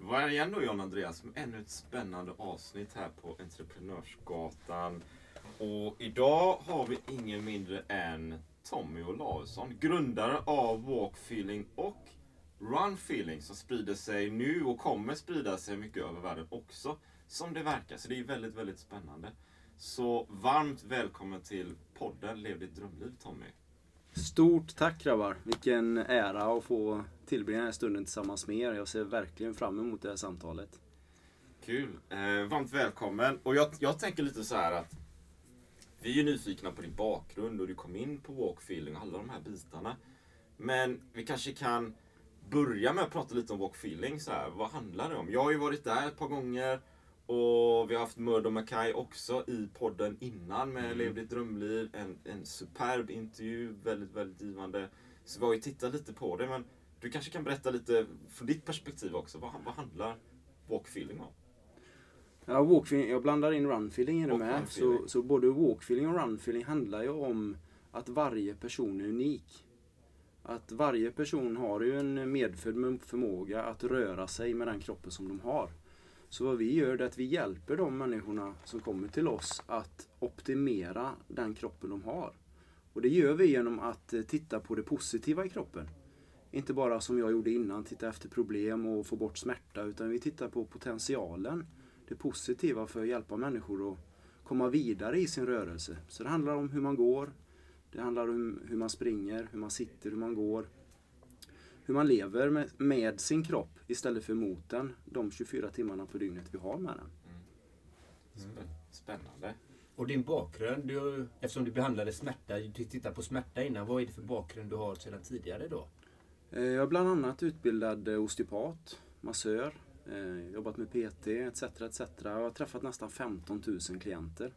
Då var jag igen då John Andreas med ännu ett spännande avsnitt här på Entreprenörsgatan. Och idag har vi ingen mindre än Tommy Olausson, grundare av Walk Feeling och Run Feeling som sprider sig nu och kommer sprida sig mycket över världen också. Som det verkar. Så det är väldigt, väldigt spännande. Så varmt välkommen till podden Lev ditt drömliv Tommy. Stort tack grabbar! Vilken ära att få tillbringa den här stunden tillsammans med er. Jag ser verkligen fram emot det här samtalet. Kul! Eh, varmt välkommen. Och jag, jag tänker lite så här att vi är ju nyfikna på din bakgrund och du kom in på walk feeling och alla de här bitarna. Men vi kanske kan börja med att prata lite om walk feeling. Så här. Vad handlar det om? Jag har ju varit där ett par gånger och vi har haft Murdo Mackay också i podden innan med Mm. Lev ditt drömliv. En, en superb intervju, väldigt, väldigt givande. Så vi har ju tittat lite på det, men du kanske kan berätta lite från ditt perspektiv också. Vad, vad handlar walk feeling om? Ja, walkfeeling, jag blandar in runfeeling i det med. Så, så både walkfeeling och runfeeling handlar ju om att varje person är unik. Att varje person har ju en medfödd förmåga att röra sig med den kroppen som de har. Så vad vi gör är att vi hjälper de människorna som kommer till oss att optimera den kroppen de har. Och det gör vi genom att eh, titta på det positiva i kroppen. Inte bara som jag gjorde innan, titta efter problem och få bort smärta, utan vi tittar på potentialen det positiva för att hjälpa människor att komma vidare i sin rörelse. Så det handlar om hur man går, det handlar om hur man springer, hur man sitter, hur man går. Hur man lever med, med sin kropp istället för mot den de 24 timmarna på dygnet vi har med den. Spä- Spännande. Och din bakgrund, du, eftersom du behandlade smärta, du tittade på smärta innan. Vad är det för bakgrund du har sedan tidigare då? Eh, Jag är bland annat utbildad eh, osteopat, massör, eh, jobbat med PT etc. etc. Jag har träffat nästan 15 000 klienter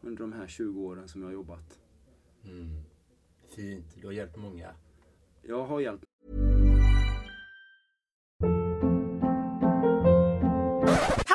under de här 20 åren som jag har jobbat. Fint, du har hjälpt många. Jag har hjälpt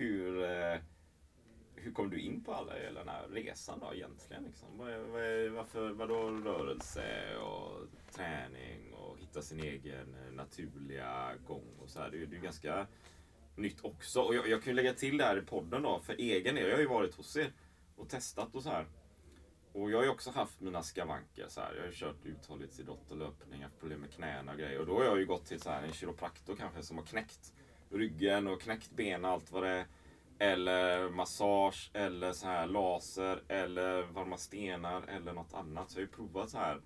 Hur, eh, hur kom du in på alla hela den här resan då egentligen? Liksom? Var, var, varför, vadå rörelse och träning och hitta sin egen eh, naturliga gång och så här. Det, är- det är ju ganska nytt också. Och jag, jag kan ju lägga till det här i podden då, för egen del. Jag har ju varit hos er och testat och så här. Och jag har ju också haft mina skavanker. Så här. Jag har ju kört uthållighetsidrott och löpning, haft problem med knäna och grejer. Och då har jag ju gått till så här, en kiropraktor kanske som har knäckt ryggen och knäckt ben och allt vad det är. Eller massage, eller så här laser, eller varma stenar, eller något annat. Så jag har ju provat så här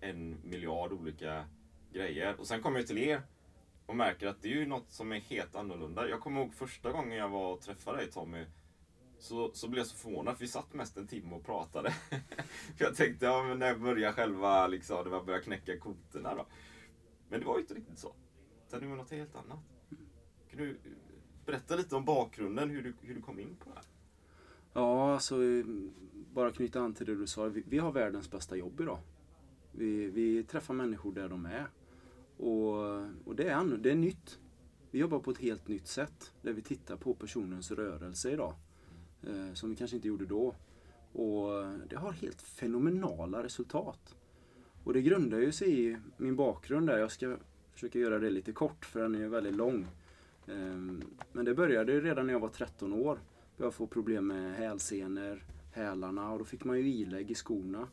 en miljard olika grejer. Och sen kommer jag till er och märker att det är ju något som är helt annorlunda. Jag kommer ihåg första gången jag var och träffade dig Tommy. så, så blev jag så förvånad för vi satt mest en timme och pratade. för jag tänkte, ja men när börjar själva, liksom, när man börjar knäcka koterna då. Men det var ju inte riktigt så. Utan det var något helt annat. Kan du berätta lite om bakgrunden, hur du, hur du kom in på det här? Ja, alltså bara knyta an till det du sa. Vi, vi har världens bästa jobb idag. Vi, vi träffar människor där de är. Och, och det, är, det är nytt. Vi jobbar på ett helt nytt sätt. Där vi tittar på personens rörelse idag. Eh, som vi kanske inte gjorde då. Och det har helt fenomenala resultat. Och det grundar ju sig i min bakgrund där. Jag ska försöka göra det lite kort för den är ju väldigt lång. Ehm, men det började redan när jag var 13 år. Började få problem med hälsenor, hälarna och då fick man ju ilägg i skorna.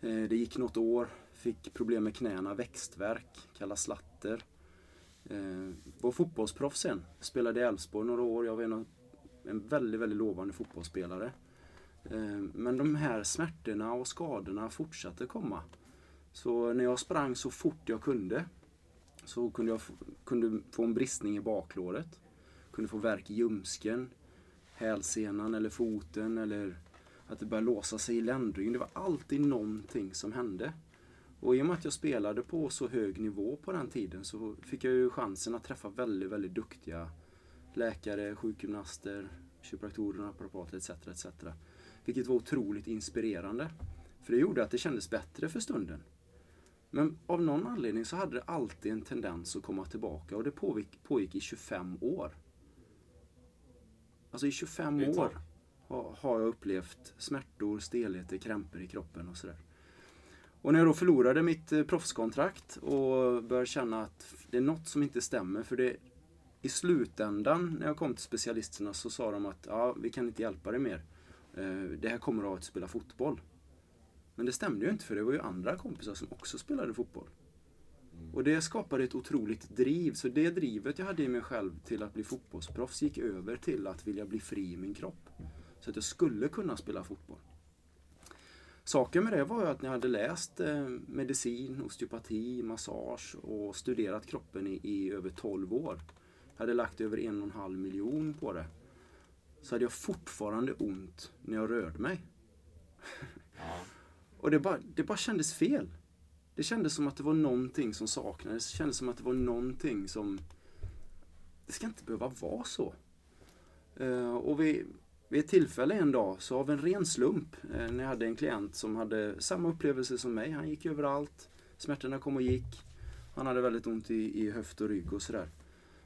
Ehm, det gick något år, fick problem med knäna, växtverk, kallas slatter. Ehm, var fotbollsproffs sen. Spelade i Elfsborg några år. Jag var en, en väldigt, väldigt lovande fotbollsspelare. Men de här smärtorna och skadorna fortsatte komma. Så när jag sprang så fort jag kunde så kunde jag få, kunde få en bristning i baklåret. Kunde få värk i ljumsken, hälsenan eller foten eller att det började låsa sig i ländryggen. Det var alltid någonting som hände. Och i och med att jag spelade på så hög nivå på den tiden så fick jag ju chansen att träffa väldigt, väldigt duktiga läkare, sjukgymnaster, kiropraktorer, naprapater etc. etc. Vilket var otroligt inspirerande. För det gjorde att det kändes bättre för stunden. Men av någon anledning så hade det alltid en tendens att komma tillbaka och det pågick, pågick i 25 år. Alltså i 25 Det är ett tag. år har, har jag upplevt smärtor, stelheter, krämpor i kroppen och sådär. Och när jag då förlorade mitt eh, proffskontrakt och började känna att det är något som inte stämmer för det i slutändan när jag kom till specialisterna så sa de att ja, vi kan inte hjälpa dig mer. Eh, Det här kommer av att spela fotboll. Men det stämde ju inte för det var ju andra kompisar som också spelade fotboll. Och det skapade ett otroligt driv. Så det drivet jag hade i mig själv till att bli fotbollsproffs gick över till att vilja bli fri i min kropp. Så att jag skulle kunna spela fotboll. Saken med det var ju att när jag hade läst eh, medicin, osteopati, massage och studerat kroppen i, i över 12 år. jag hade lagt över en och en halv miljon på det. Så hade jag fortfarande ont när jag rörde mig. Och det bara, det bara kändes fel. Det kändes som att det var någonting som saknades. Det kändes som att det var någonting som... Det ska inte behöva vara så. Eh, och vid, vid ett tillfälle en dag, så av en ren slump, eh, när jag hade en klient som hade samma upplevelse som mig. Han gick överallt. Smärtorna kom och gick. Han hade väldigt ont i, i höft och rygg och sådär.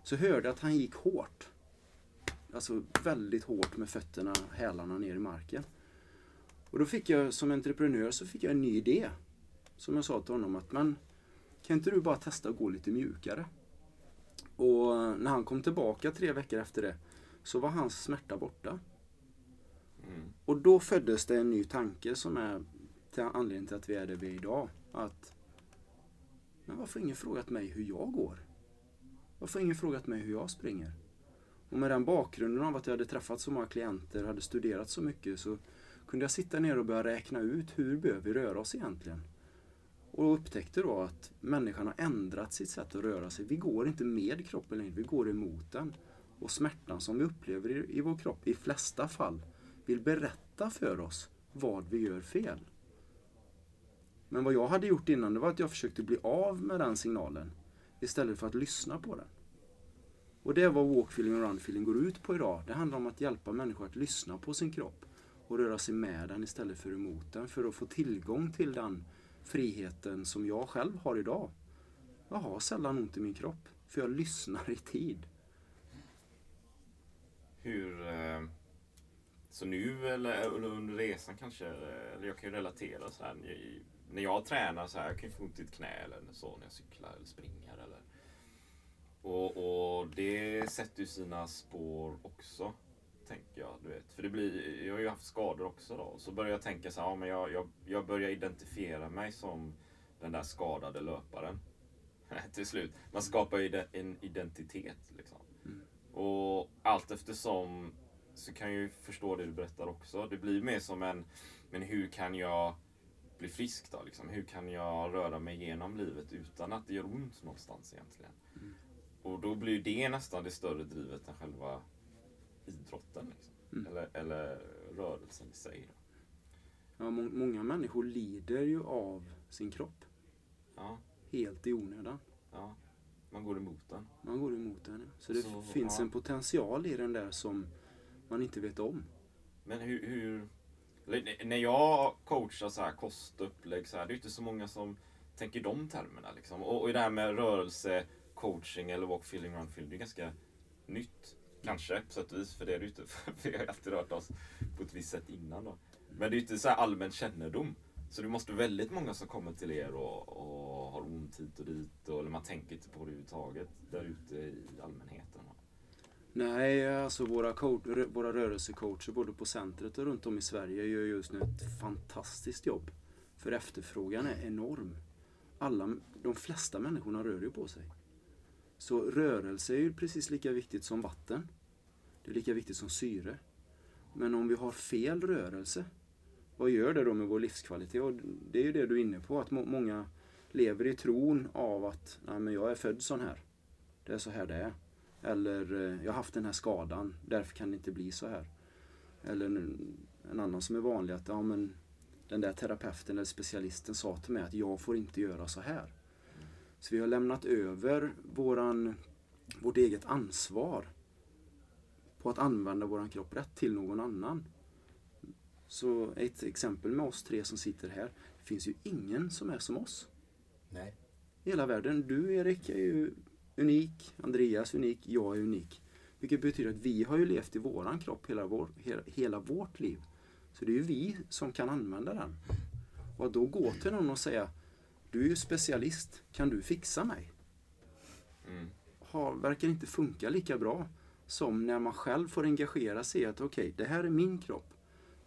Så hörde jag att han gick hårt. Alltså väldigt hårt med fötterna, hälarna ner i marken. Och då fick jag som entreprenör så fick jag en ny idé. Som jag sa till honom att men kan inte du bara testa att gå lite mjukare? Och när han kom tillbaka tre veckor efter det så var hans smärta borta. Mm. Och då föddes det en ny tanke som är till anledningen till att vi är där vi är idag. Att men varför har ingen frågat mig hur jag går? Varför har ingen frågat mig hur jag springer? Och med den bakgrunden av att jag hade träffat så många klienter och hade studerat så mycket så kunde jag sitta ner och börja räkna ut hur behöver vi röra oss egentligen? Och upptäckte då att människan har ändrat sitt sätt att röra sig. Vi går inte med kroppen längre, vi går emot den. Och smärtan som vi upplever i, i vår kropp, i flesta fall, vill berätta för oss vad vi gör fel. Men vad jag hade gjort innan, det var att jag försökte bli av med den signalen istället för att lyssna på den. Och det är vad walk feeling och run feeling går ut på idag. Det handlar om att hjälpa människor att lyssna på sin kropp och röra sig med den istället för emot den för att få tillgång till den friheten som jag själv har idag. Jag har sällan ont i min kropp för jag lyssnar i tid. Hur... Eh, så nu eller under resan kanske, eller jag kan ju relatera så här. När jag tränar så här, jag kan ju få ont i ett knä eller så när jag cyklar eller springer eller... Och, och det sätter ju sina spår också. Tänker jag, du vet. För det blir, jag har ju haft skador också då. Så börjar jag tänka så här, ja, men jag, jag, jag börjar identifiera mig som den där skadade löparen. Till slut. Man skapar ju en identitet liksom. Och allt eftersom så kan jag ju förstå det du berättar också. Det blir mer som en, men hur kan jag bli frisk då? Liksom? Hur kan jag röra mig genom livet utan att det gör ont någonstans egentligen? Och då blir det nästan det större drivet än själva idrotten. Liksom. Mm. Eller, eller rörelsen i sig. Ja, må, många människor lider ju av sin kropp. Ja, Helt i onödan. ja. Man går emot den. Man går emot den. ja. Så det Så, finns ja. en potential i den där som man inte vet om. Men hur... hur när jag coachar så här kost och upplägg så här, det är ju inte så många som tänker de termerna. Liksom. Och, och det här med rörelse, coaching eller walk feeling, run feeling, det är ganska nytt. Kanske på sätt och vis, för det är det ju inte. Vi har ju alltid rört oss på ett visst sätt innan då. Men det är ju inte så här allmän kännedom. Så det måste vara väldigt många som kommer till er och, och har ont hit och dit. Och, eller man tänker inte på det överhuvudtaget där ute i allmänheten. Nej, alltså våra, coach, våra rörelsecoacher både på centret och runt om i Sverige gör just nu ett fantastiskt jobb. För efterfrågan är enorm. Alla, de flesta människorna rör ju på sig. Så rörelse är ju precis lika viktigt som vatten. Det är lika viktigt som syre. Men om vi har fel rörelse, vad gör det då med vår livskvalitet? Och det är ju det du är inne på, att må- många lever i tron av att Nej, men jag är född sån här. Det är så här det är. Eller eh, jag har haft den här skadan, därför kan det inte bli så här. Eller en, en annan som är vanlig att ja, men den där terapeuten eller specialisten sa till mig att jag får inte göra så här. Så vi har lämnat över våran, vårt eget ansvar på att använda våran kropp rätt till någon annan. Så ett exempel med oss tre som sitter här. Det finns ju ingen som är som oss Nej. i hela världen. Du Erik är ju unik, Andreas är unik, jag är unik. Vilket betyder att vi har ju levt i våran kropp hela, vår, hela, hela vårt liv. Så det är ju vi som kan använda den. Och att då gå till någon och säga Du är ju specialist, kan du fixa mig? Mm. Har, verkar inte funka lika bra som när man själv får engagera sig i att okej, det här är min kropp.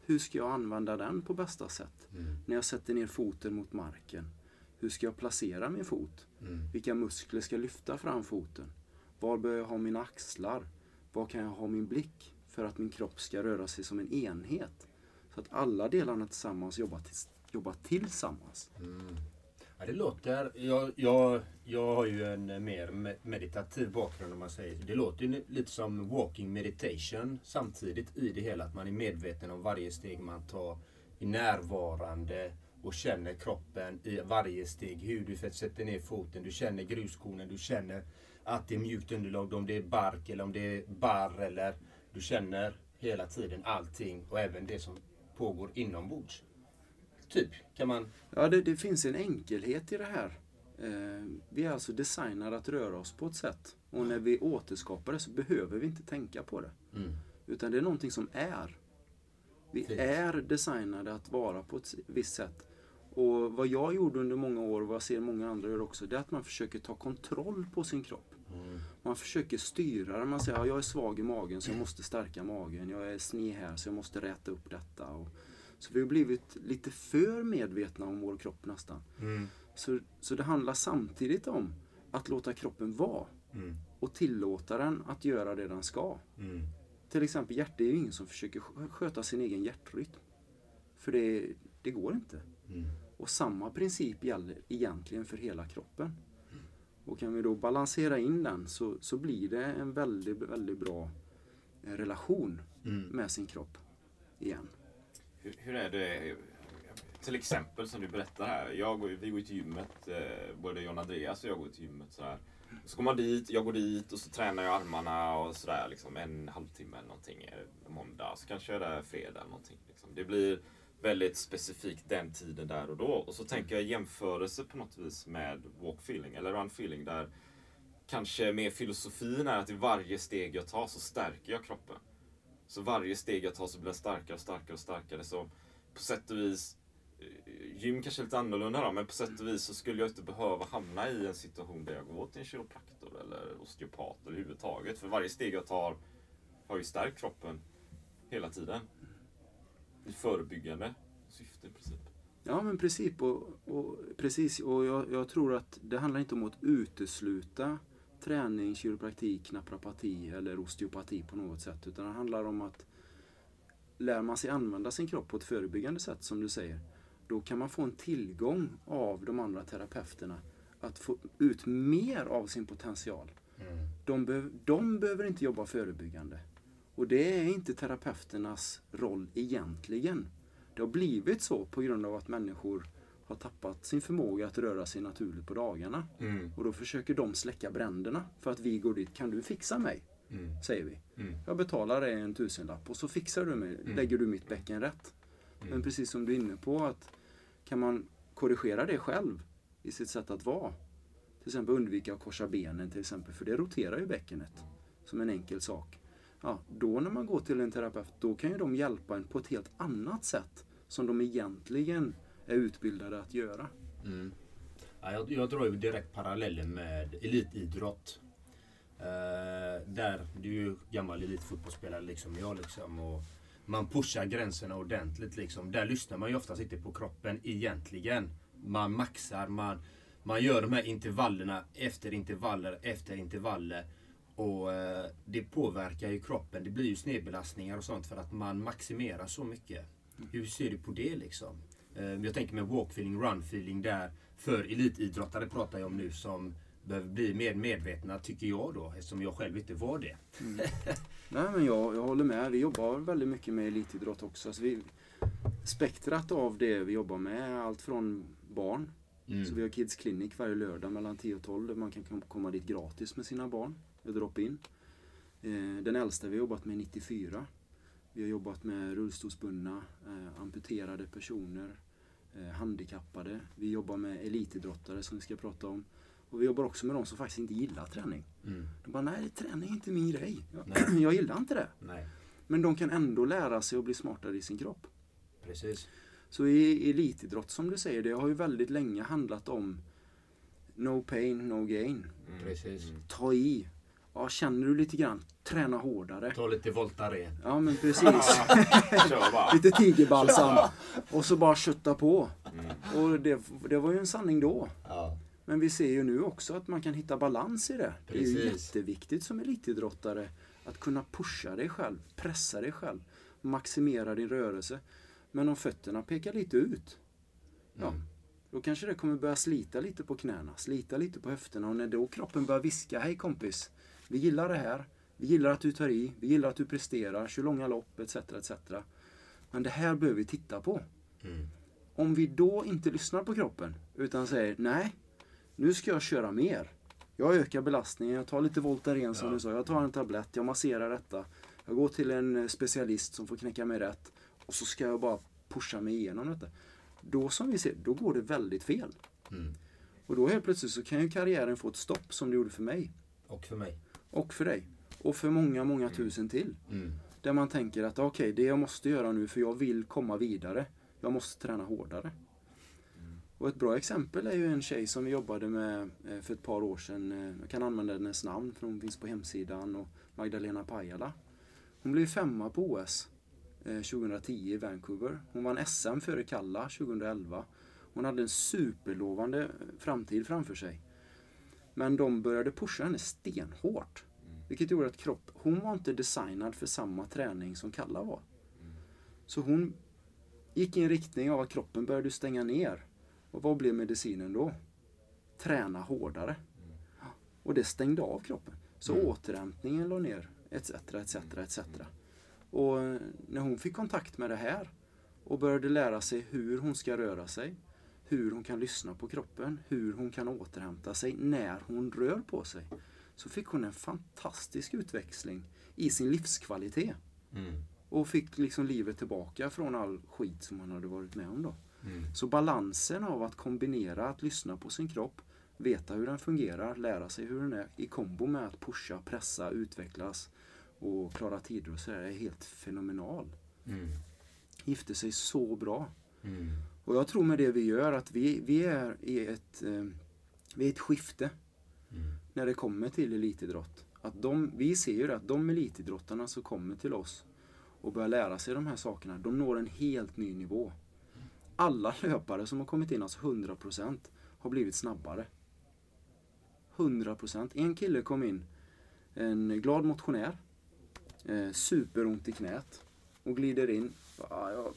Hur ska jag använda den på bästa sätt? När jag sätter ner foten mot marken. Hur ska jag placera min fot? Vilka muskler ska lyfta fram foten? Var bör jag ha mina axlar? Var kan jag ha min blick? För att min kropp ska röra sig som en enhet. Så att alla delarna tillsammans jobbar, tills, jobbar tillsammans. Ja, det låter... Jag, jag, jag har ju en eh, mer meditativ bakgrund om man säger så. Det låter ju lite som walking meditation samtidigt i det hela. Att man är medveten om varje steg man tar. Är närvarande och känner kroppen i varje steg. Hur du sätter ner foten. Du känner gruskornen. Du känner att det är mjukt underlag. Om det är bark eller om det är barr. Eller du känner hela tiden allting och även det som pågår inombords. Typ kan man... Ja, det, det finns en enkelhet i det här. Eh, vi är alltså designade att röra oss på ett sätt. Och när vi återskapar det så behöver vi inte tänka på det. Mm. Utan det är någonting som är. Vi Fint. är designade att vara på ett visst sätt. Och vad jag gjorde under många år, och vad jag ser många andra gör också, det är att man försöker ta kontroll på sin kropp. Man försöker styra den. Man säger att jag är svag i magen så jag måste stärka magen. Jag är sned här så jag måste räta upp detta. Och, så vi har blivit lite för medvetna om vår kropp nästan. Så, så det handlar samtidigt om att låta kroppen vara och tillåta den att göra det den ska. Till exempel hjärtat, det är ju ingen som försöker skö- sköta sin egen hjärtrytm. För det, det går inte. Och samma princip gäller egentligen för hela kroppen. Och kan vi då balansera in den så, så blir det en väldigt, väldigt bra eh, relation med sin kropp igen. Hur, hur är det, till exempel som du berättar här. Jag, går- vi går ju till gymmet, eh, både John Andreas och jag går till gymmet. Sådär. Så går man dit, jag går dit och så tränar jag armarna och sådär liksom en halvtimme eller någonting eh, måndag. Så kanske jag är där fredag eller någonting. Liksom. Det blir väldigt specifikt den tiden där och då. Och så tänker jag jämförelse på något vis med walk feeling eller run feeling där kanske mer filosofin är att i varje steg jag tar så stärker jag kroppen. Så varje steg jag tar så blir den starkare och starkare och starkare. Så på sätt och vis, eh, gym kanske är lite annorlunda då, men på sätt och vis så skulle jag inte behöva hamna i en situation där jag går till en kiropraktor eller osteopat eller överhuvudtaget. För varje steg jag tar har ju stärkt kroppen hela tiden. I förebyggande syfte i princip. Ja men precis. Och, och, precis, och jag, jag tror att det handlar inte om att utesluta träning, kiropraktik, naprapati eller osteopati på något sätt. Utan det handlar om att lär man sig använda sin kropp på ett förebyggande sätt som du säger. Då kan man få en tillgång av de andra terapeuterna att få ut mer av sin potential. De, behöv, de behöver inte jobba förebyggande. Och det är inte terapeuternas roll egentligen. Det har blivit så på grund av att människor har tappat sin förmåga att röra sig naturligt på dagarna. Mm. Och då försöker de släcka bränderna för att vi går dit. Kan du fixa mig? Mm. Säger vi. Mm. Jag betalar dig en tusenlapp och så fixar du mig. Mm. Lägger du mitt bäcken rätt. Mm. Men precis som du är inne på att kan man korrigera det själv i sitt sätt att vara. Till exempel undvika att korsa benen till exempel. För det roterar ju bäckenet. Som en enkel sak. Ja, då när man går till en terapeut då kan ju de hjälpa en på ett helt annat sätt. Som de egentligen är utbildade att göra. Mm. Ja, jag, jag drar ju direkt paralleller med elitidrott. Eh, där, du är ju gammal elitfotbollsspelare liksom jag liksom. Och man pushar gränserna ordentligt liksom. Där lyssnar man ju oftast inte på kroppen egentligen. Man maxar, man, man gör de här intervallerna efter intervaller efter intervaller. Och eh, det påverkar ju kroppen. Det blir ju snedbelastningar och sånt för att man maximerar så mycket. Hur ser du på det liksom? Eh, jag tänker med walk feeling, run feeling där. För elitidrottare pratar jag om nu som behöver bli mer medvetna, tycker jag då, eftersom jag själv inte var det. Nej men jag, jag håller med. Vi jobbar väldigt mycket med elitidrott också. Så vi, spektrat av det vi jobbar med är allt från barn. Mm. Så vi har Kids Clinic varje lördag mellan 10 och 12 där man kan kom- komma dit gratis med sina barn. Med drop-in. Eh, den äldsta vi har jobbat med är 94. Vi har jobbat med rullstolsbundna, eh, amputerade personer, handikappade. Vi jobbar med elitidrottare som vi ska prata om. Och vi jobbar också med de som faktiskt inte gillar träning. Mm. De bara, nej träning är inte min grej. Jag, jag gillar inte det. Nej, Men de kan ändå lära sig att bli smartare i sin kropp. precis. Så i elitidrott som du säger, det har ju väldigt länge handlat om no pain, no gain. Precis. Ta i. Ja, känner du lite grann, träna hårdare. Ta lite Voltaren. Ja men precis. Lite tigerbalsam. Och så bara kötta på. Mm. Och det, det var ju en sanning då. Ja. Men vi ser ju nu också att man kan hitta balans i det. Det är ju Precis. jätteviktigt som elitidrottare att kunna pusha dig själv, pressa dig själv, maximera din rörelse. Men om fötterna pekar lite ut, ja, Mm. då kanske det kommer börja slita lite på knäna, slita lite på höfterna och när då kroppen börjar viska, hej kompis, vi gillar det här, vi gillar att du tar i, vi gillar att du presterar, kör långa lopp etc. etc. Men det här behöver vi titta på. Mm. Om vi då inte lyssnar på kroppen utan säger nej, nu ska jag köra mer. Jag ökar belastningen, jag tar lite Voltaren som Ja. du sa, jag tar en tablett, jag masserar detta. Jag går till en eh, specialist som får knäcka mig rätt och så ska jag bara pusha mig igenom detta. Då som vi ser, då går det väldigt fel. Mm. Och då helt plötsligt så kan ju karriären få ett stopp som det gjorde för mig. Och för mig. Och för dig. Och för många, många tusen till. Mm. Där man tänker att okej, det jag måste göra nu för jag vill komma vidare. Jag måste träna hårdare. Och ett bra exempel är ju en tjej som vi jobbade med eh, för ett par år sedan. Eh, Jag kan använda hennes namn för hon finns på hemsidan. Och Magdalena Pajala. Hon blev femma på OS eh, 2010 i Vancouver. Hon vann SM före Kalla 2011. Hon hade en superlovande eh, framtid framför sig. Men de började pusha henne stenhårt. Vilket gjorde att kropp, hon var inte designad för samma träning som Kalla var. Så hon gick i en riktning av att kroppen började stänga ner. Och vad blev medicinen då? Träna hårdare. Och det stängde av kroppen. Så återhämtningen la ner, etc, etc, etc. Och när hon fick kontakt med det här och började lära sig hur hon ska röra sig, hur hon kan lyssna på kroppen, hur hon kan återhämta sig när hon rör på sig. Så fick hon en fantastisk utväxling i sin livskvalitet. Mm. Och fick liksom livet tillbaka från all skit som hon hade varit med om då. Mm. Så balansen av att kombinera att lyssna på sin kropp, veta hur den fungerar, lära sig hur den är i kombo med att pusha, pressa, utvecklas och klara tider och sådär är helt fenomenal. Mm. Gifte sig så bra. Mm. Och jag tror med det vi gör att vi, vi är i ett, eh, vi är ett skifte Mm. när det kommer till elitidrott. Att de, vi ser ju att de elitidrottarna som kommer till oss och börjar lära sig de här sakerna, de når en helt ny nivå. Alla löpare som har kommit in, alltså 100%, har blivit snabbare. 100%. En kille kom in, en glad motionär, eh, superont i knät och glider in. Ah, jag,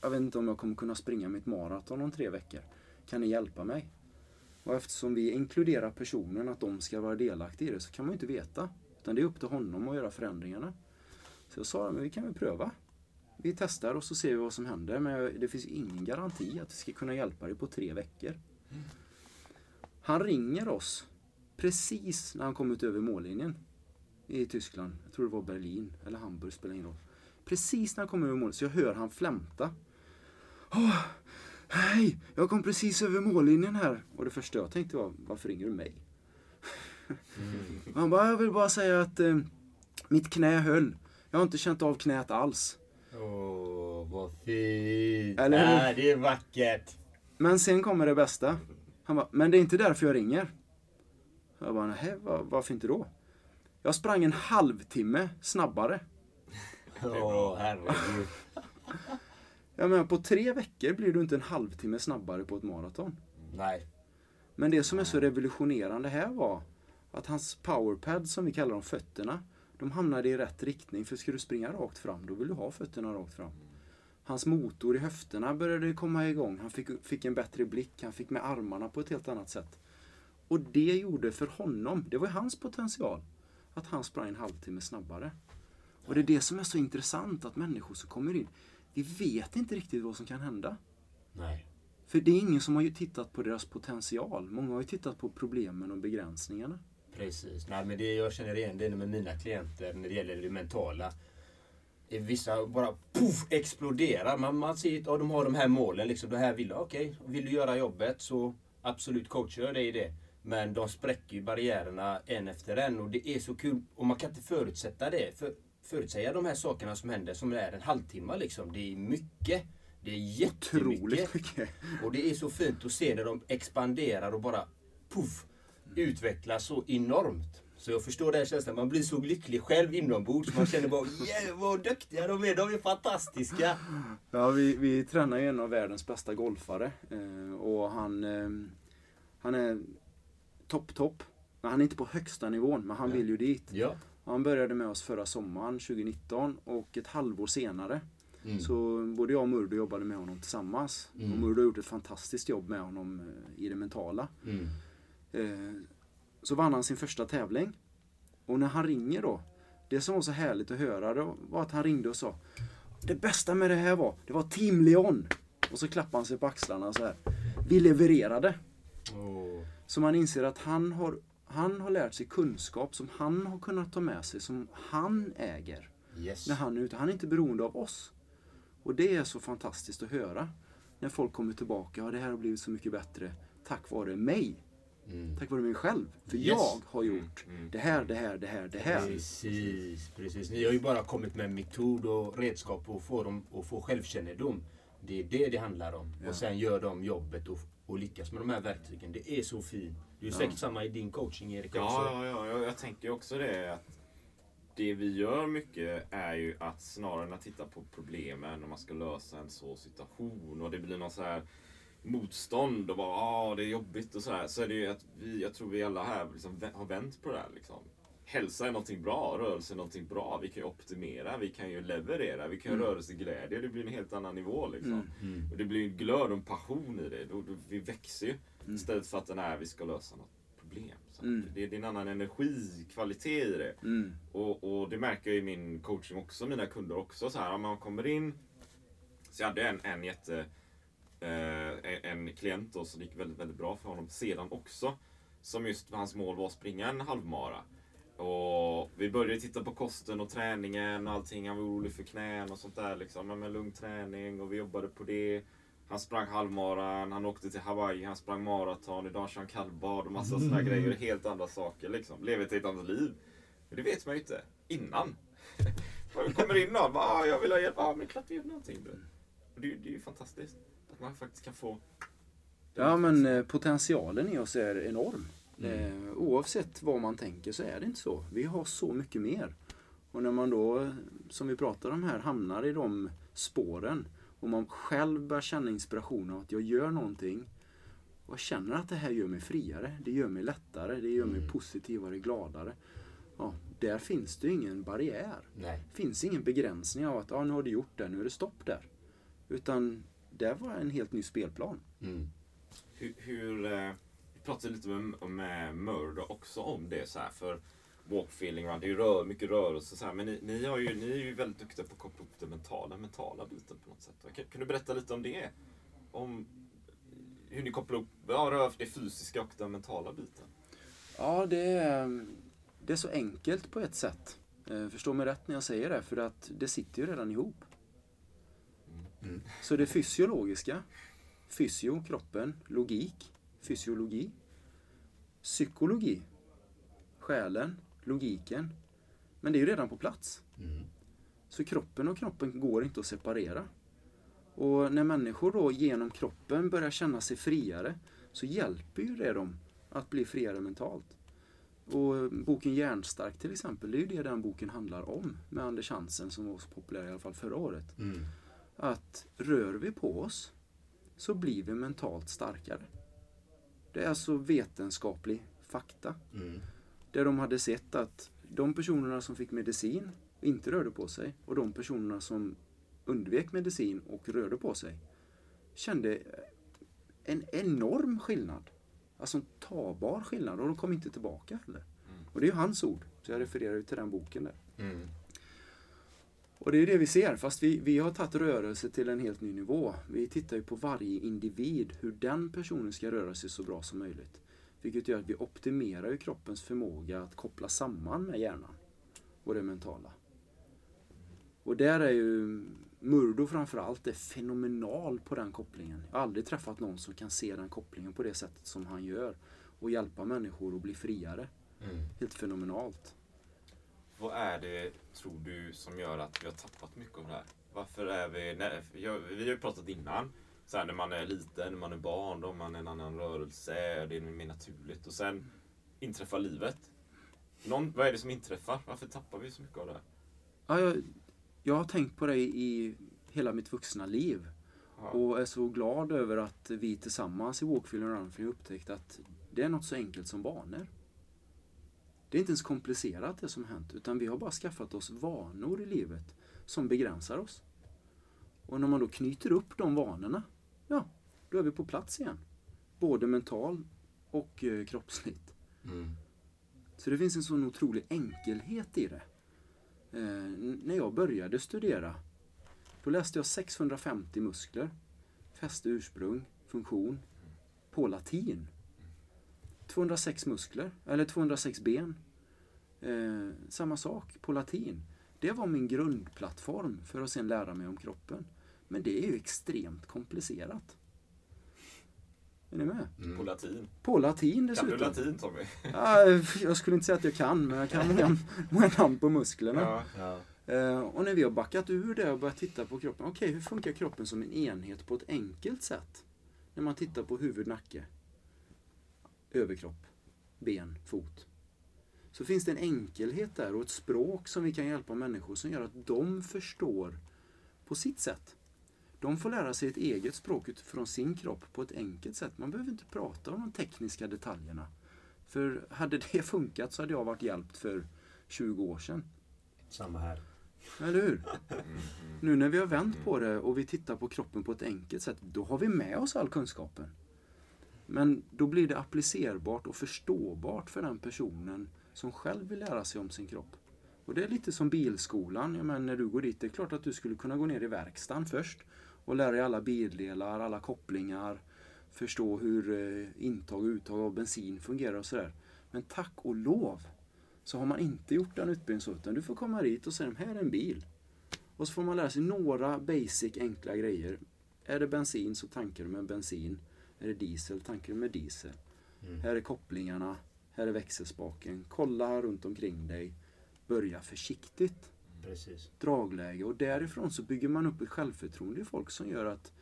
jag vet inte om jag kommer kunna springa mitt maraton om tre veckor. Kan ni hjälpa mig? Och eftersom vi inkluderar personen, att de ska vara delaktiga i det, så kan man ju inte veta. Utan det är upp till honom att göra förändringarna. Så jag sa, men vi kan väl pröva. Vi testar och så ser vi vad som händer. Men det finns ingen garanti att vi ska kunna hjälpa dig på tre veckor. Han ringer oss precis när han kommit över mållinjen i Tyskland. Jag tror det var Berlin eller Hamburg, spelar ingen roll. Precis när han kommer över målet så jag hör han flämta. Åh, hej, jag kom precis över mållinjen här. Och det första jag tänkte var, varför ringer du mig? Och han bara, jag vill bara säga att eh, mitt knä höll. Jag har inte känt av knät alls. Åh, vad fint. Eller hur? Äh, det är vackert. Men sen kommer det bästa. Han bara, men det är inte därför jag ringer. Jag bara, nej, var, varför inte då? Jag sprang en halvtimme snabbare. Åh, herregud. Jag menar, på tre veckor blir du inte en halvtimme snabbare på ett maraton. Nej. Men det som är så revolutionerande här var att hans powerpad, som vi kallar dem, fötterna, de hamnade i rätt riktning. För ska du springa rakt fram, då vill du ha fötterna rakt fram. Hans motor i höfterna började komma igång. Han fick, fick en bättre blick. Han fick med armarna på ett helt annat sätt. Och det gjorde för honom, det var hans potential, att han sprang en halvtimme snabbare. Och det är det som är så intressant, att människor som kommer in, vi vet inte riktigt vad som kan hända. Nej. För det är ingen som har ju tittat på deras potential. Många har ju tittat på problemen och begränsningarna. Precis. Nej, men det, jag känner igen det med mina klienter när det gäller det mentala. Eh, Vissa bara puff, exploderar. Man, man ser att ja, de har de här målen. Liksom, det här vill. Okej, vill du göra jobbet så absolut coachar jag dig i det. Men de spräcker ju barriärerna en efter en och det är så kul. Och man kan inte förutsätta det. För, förutsäga de här sakerna som händer som är en halvtimme liksom. Det är mycket. Det är jättemycket. Otroligt mycket. Och det är så fint att se när de expanderar och bara puff, utvecklas så enormt. Så jag förstår den känslan. Man blir så lycklig själv inombords. Man känner bara yeah, vad duktiga de är. De är fantastiska. Ja, vi, vi tränar ju en av världens bästa golfare. Eh, och han, eh, han är topp, topp. Han är inte på högsta nivån, men han vill ju dit. Ja. Han började med oss förra sommaren 2019 och ett halvår senare Mm. så både jag och Murdo jobbade med honom tillsammans. Mm. Och Murdo har gjort ett fantastiskt jobb med honom eh, i det mentala. Mm. Eh, så vann han sin första tävling. Och när han ringer då, det som var så härligt att höra då var att han ringde och sa Det bästa med det här var, det var Team Leon. Och så klappade han sig på axlarna så här. Vi levererade. Åh. Så man inser att han har, han har lärt sig kunskap som han har kunnat ta med sig, som han äger. Yes. När han är ute. Han är inte beroende av oss. Och det är så fantastiskt att höra. När folk kommer tillbaka, ja det här har blivit så mycket bättre tack vare mig. Mm. Tack vare mig själv. För Yes. jag har gjort det här, det här, det här, det här. Precis, precis. Ni har ju bara kommit med metod och redskap och få dem att få självkännedom. Det är det det handlar om. Ja. Och sen gör de jobbet och, och lyckas med de här verktygen. Det är så fint. Det är ju säkert samma i din coaching Erik också. Ja, ja, ja, jag, tänker också det att det vi gör mycket är ju att snarare än att titta på problemen när man ska lösa en så situation och det blir någon så här motstånd och bara ah, det är jobbigt och sådär. Så är det ju att vi, jag tror vi alla här liksom har vänt på det här liksom. Hälsa är någonting bra, rörelse är någonting bra. Vi kan ju optimera, vi kan ju leverera, vi kan ju rörelseglädje. Det blir en helt annan nivå liksom. Mm. Och det blir en glöd och en passion i det. Vi växer ju. Istället för att den är vi ska lösa något problem. Mm. det, det är en annan energi, kvalitet i det. Mm. Och, och det märker jag i min coaching också, mina kunder också. Så här, om man kommer in. Så jag hade en, en jätte... Eh, en, en klient då, som gick väldigt, väldigt bra för honom sedan också. Som just hans mål var att springa en halvmara. Och vi började titta på kosten och träningen och allting. Han var orolig för knän och sånt där. Liksom. Men med lugn träning och vi jobbade på det. Han sprang halvmaran, han åkte till Hawaii, han sprang maraton, idag kör han kallbad och massa sådana grejer. Helt andra saker liksom. Lever ett helt annat liv. Men det vet man ju inte innan. Man kommer in någon, bara, ah, jag vill ha hjälp. Ja, men klart vi gör någonting. Och det, det är ju fantastiskt. Att man faktiskt kan få... Ja men eh, potentialen i oss är enorm. Eh, oavsett vad man tänker så är det inte så. Vi har så mycket mer. Och när man då, som vi pratar om här, hamnar i de spåren och man själv börjar känna inspiration av att jag gör någonting och jag känner att det här gör mig friare, det gör mig lättare, det gör mig positivare, gladare. Ja, där finns det ju ingen barriär. Nej. Det finns ingen begränsning av att ah, nu har du gjort det, nu är det stopp där. Utan det var en helt ny spelplan. Mm. Hur, hur, eh, vi pratade lite med, med Murdo också om det så här. För walk, feeling, run. Det är ju rör, mycket rörelse och så här. Men ni, ni, har ju, ni är ju väldigt duktiga på att koppla upp den mentala, mentala biten på något sätt. Kan, kan du berätta lite om det? Om hur ni kopplar upp ja, rör, det fysiska och den mentala biten. Ja, det är, det är så enkelt på ett sätt. Eh, Förstå mig rätt när jag säger det, för att det sitter ju redan ihop. Mm. Så det fysiologiska, fysio, kroppen, logik, fysiologi, psykologi, själen, logiken. Men det är ju redan på plats. Mm. Så kroppen och kroppen går inte att separera. Och när människor då genom kroppen börjar känna sig friare så hjälper ju det dem att bli friare mentalt. Och boken Hjärnstark till exempel, det är ju det den boken handlar om med Anders Hansen som var så populär i alla fall förra året. Mm. Att rör vi på oss så blir vi mentalt starkare. Det är alltså vetenskaplig fakta. Mm. Där de hade sett att de personerna som fick medicin inte rörde på sig och de personerna som undvek medicin och rörde på sig kände en enorm skillnad. Alltså en tabar skillnad och de kom inte tillbaka heller. Och det är ju hans ord, så jag refererar ju till den boken där. Mm. Och det är det vi ser, fast vi, vi har tagit rörelse till en helt ny nivå. Vi tittar ju på varje individ, hur den personen ska röra sig så bra som möjligt. Vilket gör att vi optimerar kroppens förmåga att koppla samman med hjärnan och det mentala. Och där är ju Murdo framförallt är fenomenal på den kopplingen. Jag har aldrig träffat någon som kan se den kopplingen på det sättet som han gör. Och hjälpa människor att bli friare. Mm. Helt fenomenalt. Vad är det, tror du, som gör att vi har tappat mycket av det här? Varför är vi... Nej, vi har ju pratat innan. Så här, när man är liten, när man är barn, då man en annan rörelse, det är mer naturligt. Och sen inträffar livet. Någon, vad är det som inträffar? Varför tappar vi så mycket av det här? Ja, jag, jag har tänkt på det i hela mitt vuxna liv. Ja. Och är så glad över att vi tillsammans i Walkfield och Runfield upptäckt att det är något så enkelt som vanor. Det är inte ens komplicerat det som hänt, utan vi har bara skaffat oss vanor i livet som begränsar oss. Och när man då knyter upp de vanorna, ja, då är vi på plats igen. Både mental och eh, kroppsligt. Mm. Så det finns en sån otrolig enkelhet i det. Eh, när jag började studera, då läste jag 650 muskler, fäste, ursprung, funktion, på latin. 206 muskler, eller 206 ben. Eh, samma sak på latin. Det var min grundplattform för att sen lära mig om kroppen. Men det är ju extremt komplicerat. Är ni med? På latin. På latin Kan dessutom. du latin Tommy? Ja, jag skulle inte säga att jag kan, men jag kan många, många namn på musklerna. Ja. Ja. Eh, och när vi har backat ur det och börjat titta på kroppen. Okej, hur funkar kroppen som en enhet på ett enkelt sätt? När man tittar på huvud, nacke, överkropp, ben, fot. Så finns det en enkelhet där och ett språk som vi kan hjälpa människor som gör att de förstår på sitt sätt. De får lära sig ett eget språk utifrån sin kropp på ett enkelt sätt. Man behöver inte prata om de tekniska detaljerna. För hade det funkat så hade jag varit hjälpt för 20 år sedan. Samma här. Eller hur? Nu när vi har vänt på det och vi tittar på kroppen på ett enkelt sätt, då har vi med oss all kunskapen. Men då blir det applicerbart och förståbart för den personen som själv vill lära sig om sin kropp. Och det är lite som bilskolan. Jag menar, när du går dit, det är klart att du skulle kunna gå ner i verkstaden först och lära dig alla bildelar, alla kopplingar, förstå hur eh, intag och uttag av bensin fungerar och sådär. Men tack och lov så har man inte gjort den utbildningen så, utan du får komma dit och säga här är en bil. Och så får man lära sig några basic enkla grejer. Är det bensin så tankar du med bensin. Är det diesel tankar du med diesel. Här är kopplingarna. Här är växelspaken. Kolla runt omkring dig. Börja försiktigt. Precis. Dragläge. Och därifrån så bygger man upp ett självförtroende i folk som gör att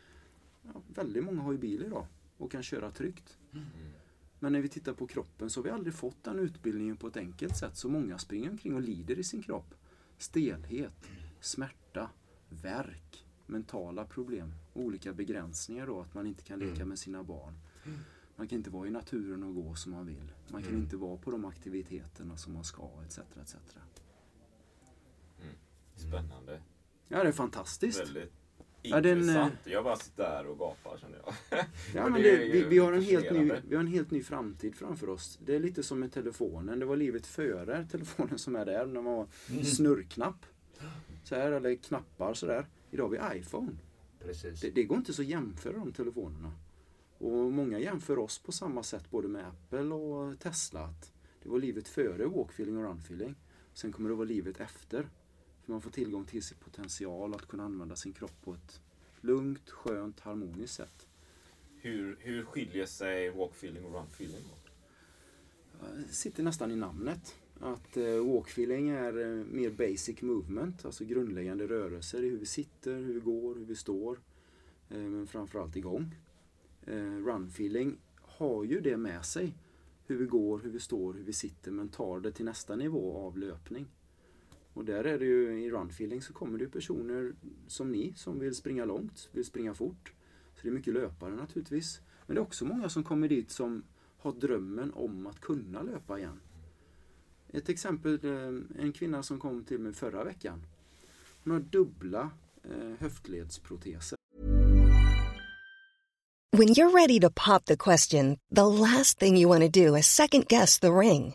ja, väldigt många har ju bil idag och kan köra tryggt. Men när vi tittar på kroppen så har vi aldrig fått den utbildningen på ett enkelt sätt. Så många springer omkring och lider i sin kropp. Stelhet, smärta, värk, mentala problem, olika begränsningar då. Att man inte kan leka med sina barn. Man kan inte vara i naturen och gå som man vill. Man kan inte vara på de aktiviteterna som man ska, etc. etc. Spännande. Ja, det är fantastiskt. Väldigt. Ja, den, Intressant. Jag bara sitter där och gapar känner jag. Ja, Men det vi, vi, har en helt ny, vi har en helt ny framtid framför oss. Det är lite som med telefonen. Det var livet före telefonen som är där. När man var snurrknapp. Så här, eller knappar sådär. Idag har vi iPhone. Precis. Det, det går inte så att jämföra de telefonerna. Och många jämför oss på samma sätt både med Apple och Tesla. Att det var livet före walkfeeling och runfeeling. Sen kommer det vara livet efter. För man får tillgång till sin potential att kunna använda sin kropp på ett lugnt, skönt, harmoniskt sätt. Hur, hur skiljer sig walk-feeling och run-feeling? då? Det sitter nästan i namnet. Att eh, walkfeeling är eh, mer basic movement, alltså grundläggande rörelser i hur vi sitter, hur vi går, hur vi står. Eh, men framförallt igång. Eh, runfeeling har ju det med sig. Hur vi går, hur vi står, hur vi sitter, men tar det till nästa nivå av löpning. Och där är det ju i runfeeling så kommer det ju personer som ni som vill springa långt, vill springa fort. Så det är mycket löpare naturligtvis. Men det är också många som kommer dit som har drömmen om att kunna löpa igen. Ett exempel, eh, en kvinna som kom till mig förra veckan. Hon har dubbla eh, höftledsproteser. When you're ready to pop the question, the last thing you want to do is second guess the ring.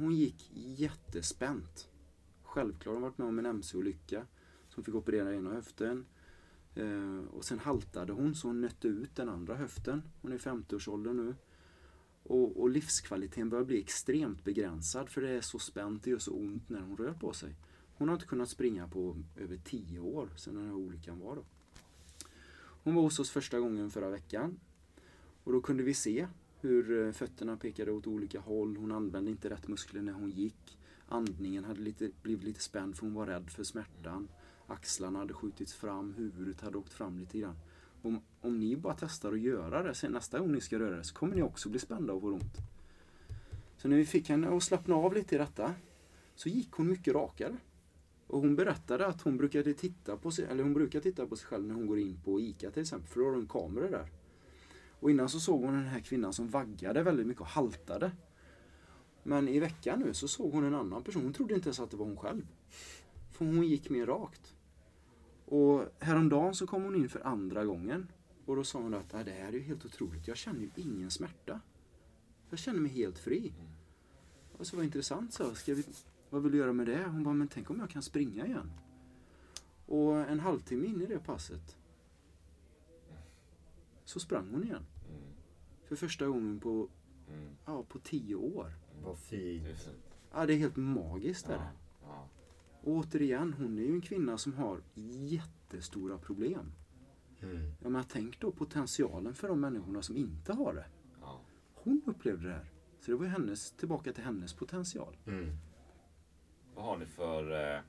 Hon gick jättespänt. Självklart har hon varit med om en mc-olycka. Så hon fick operera ena höften. Eh, och sen haltade hon så hon nötte ut den andra höften. Hon är i 50-årsåldern nu. Och, och livskvaliteten börjar bli extremt begränsad för det är så spänt, det gör så ont när hon rör på sig. Hon har inte kunnat springa på över 10 år sedan den här olyckan var då. Hon var hos oss första gången förra veckan. Och då kunde vi se hur eh, fötterna pekade åt olika håll. Hon använde inte rätt muskler när hon gick. Andningen hade lite, blivit lite spänd för hon var rädd för smärtan. Axlarna hade skjutits fram, huvudet hade åkt fram lite grann. Om, om ni bara testar att göra det sen nästa gång ni ska röra er så kommer ni också bli spända och få ont. Så när vi fick henne att slappna av lite i detta så gick hon mycket rakare. Och hon berättade att hon brukade titta på sig, eller hon brukar titta på sig själv när hon går in på ICA till exempel, för då har hon kameror där. Och innan så såg hon den här kvinnan som vaggade väldigt mycket och haltade. Men i veckan nu så såg hon en annan person. Hon trodde inte ens att det var hon själv. För hon gick mer rakt. Och häromdagen så kom hon in för andra gången. Och då sa hon att det här är ju helt otroligt. Jag känner ju ingen smärta. Jag känner mig helt fri. Och så var det intressant så. Ska vi, vad vill du göra med det? Hon bara, men tänk om jag kan springa igen. Och en halvtimme in i det passet så sprang hon igen. För första gången på, ja, på tio år. Vad fint. Ja, det är helt magiskt. Är det. Ja. Och återigen, hon är ju en kvinna som har jättestora problem. Mm. Ja, men tänk då potentialen för de människorna som inte har det. Ja. Hon upplevde det här. Så det var ju hennes, tillbaka till hennes potential. Mm. Vad har ni för... eh, för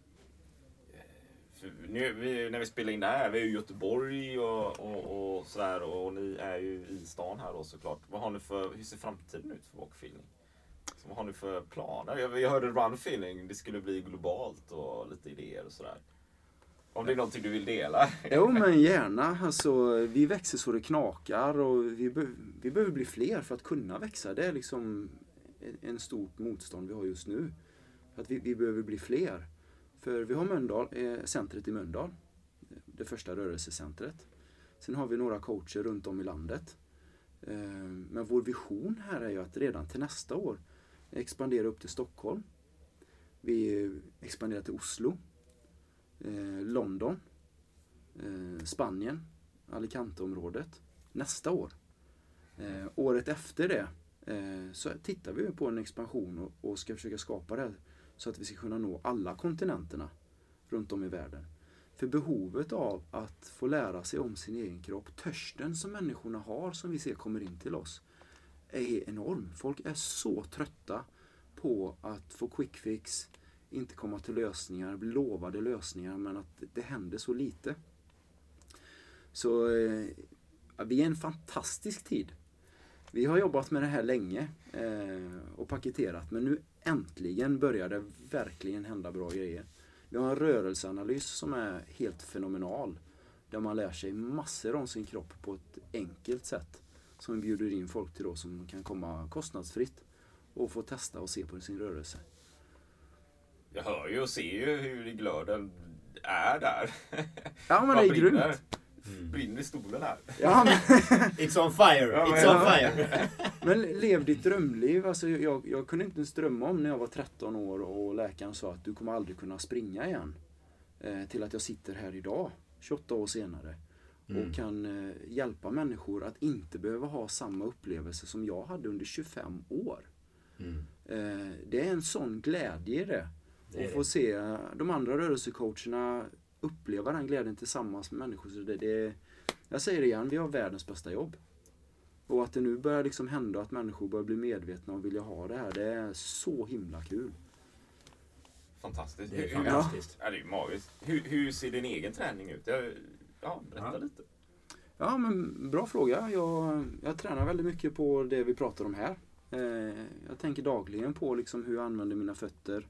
nu, vi, när vi spelar in det här, vi är ju i Göteborg och, och, och sådär och ni är ju i stan här då såklart. Vad har ni för, hur ser framtiden ut för walkfeeling? Så vad har ni för planer? Jag, jag hörde runfeeling, det skulle bli globalt och lite idéer och sådär. Om det är någonting du vill dela? Jo men gärna. Alltså, vi växer så det knakar och vi, be vi behöver bli fler för att kunna växa. Det är liksom en stort motstånd vi har just nu. Att vi, vi behöver bli fler. För vi har Mölndal, eh, centret i Mölndal. Eh, det första rörelsecentret. Sen har vi några coacher runt om i landet. Eh, men vår vision här är ju att redan till nästa år expandera upp till Stockholm. Vi expanderar till Oslo London, Spanien. Alicanteområdet nästa år. Året efter det så tittar vi på en expansion och ska försöka skapa det här så att vi ska kunna nå alla kontinenterna runt om i världen. För behovet av att få lära sig om sin egen kropp, törsten som människorna har som vi ser kommer in till oss, är enorm. Folk är så trötta på att få quick fix, inte komma till lösningar, bli lovade lösningar men att det händer så lite. Så eh, vi är en fantastisk tid. Vi har jobbat med det här länge eh, och paketerat men nu äntligen börjar det verkligen hända bra grejer. Vi har en rörelseanalys som är helt fenomenal. Där man lär sig massor om sin kropp på ett enkelt sätt. Som vi bjuder in folk till då som kan komma kostnadsfritt och få testa och se på sin rörelse. Jag hör ju och ser ju hur glöden är där. Ja men det är brinner? Grymt. Brinner i stolen här. Ja, men, It's on fire! Ja, men- It's on fire! men lev ditt drömliv. Alltså, jag, jag kunde inte ens drömma om när jag var 13 år och läkaren sa att du kommer aldrig kunna springa igen. Eh, till att jag sitter här idag, 28 år senare. Och kan eh, hjälpa människor att inte behöva ha samma upplevelse som jag hade under 25 år. Eh, det är en sån glädje i det. Och få se de andra rörelsecoacherna uppleva den glädjen tillsammans med människor. Så det, det, jag säger det igen, vi har världens bästa jobb. Och att det nu börjar liksom hända att människor börjar bli medvetna och vilja ha det här, det är så himla kul. Fantastiskt. Det är fantastiskt. Ja, det är magiskt. Hur, hur ser din egen träning ut? Jag, ja, berätta Ja. lite. Ja, men bra fråga. Jag, jag tränar väldigt mycket på det vi pratar om här. Eh, jag tänker dagligen på liksom hur jag använder mina fötter,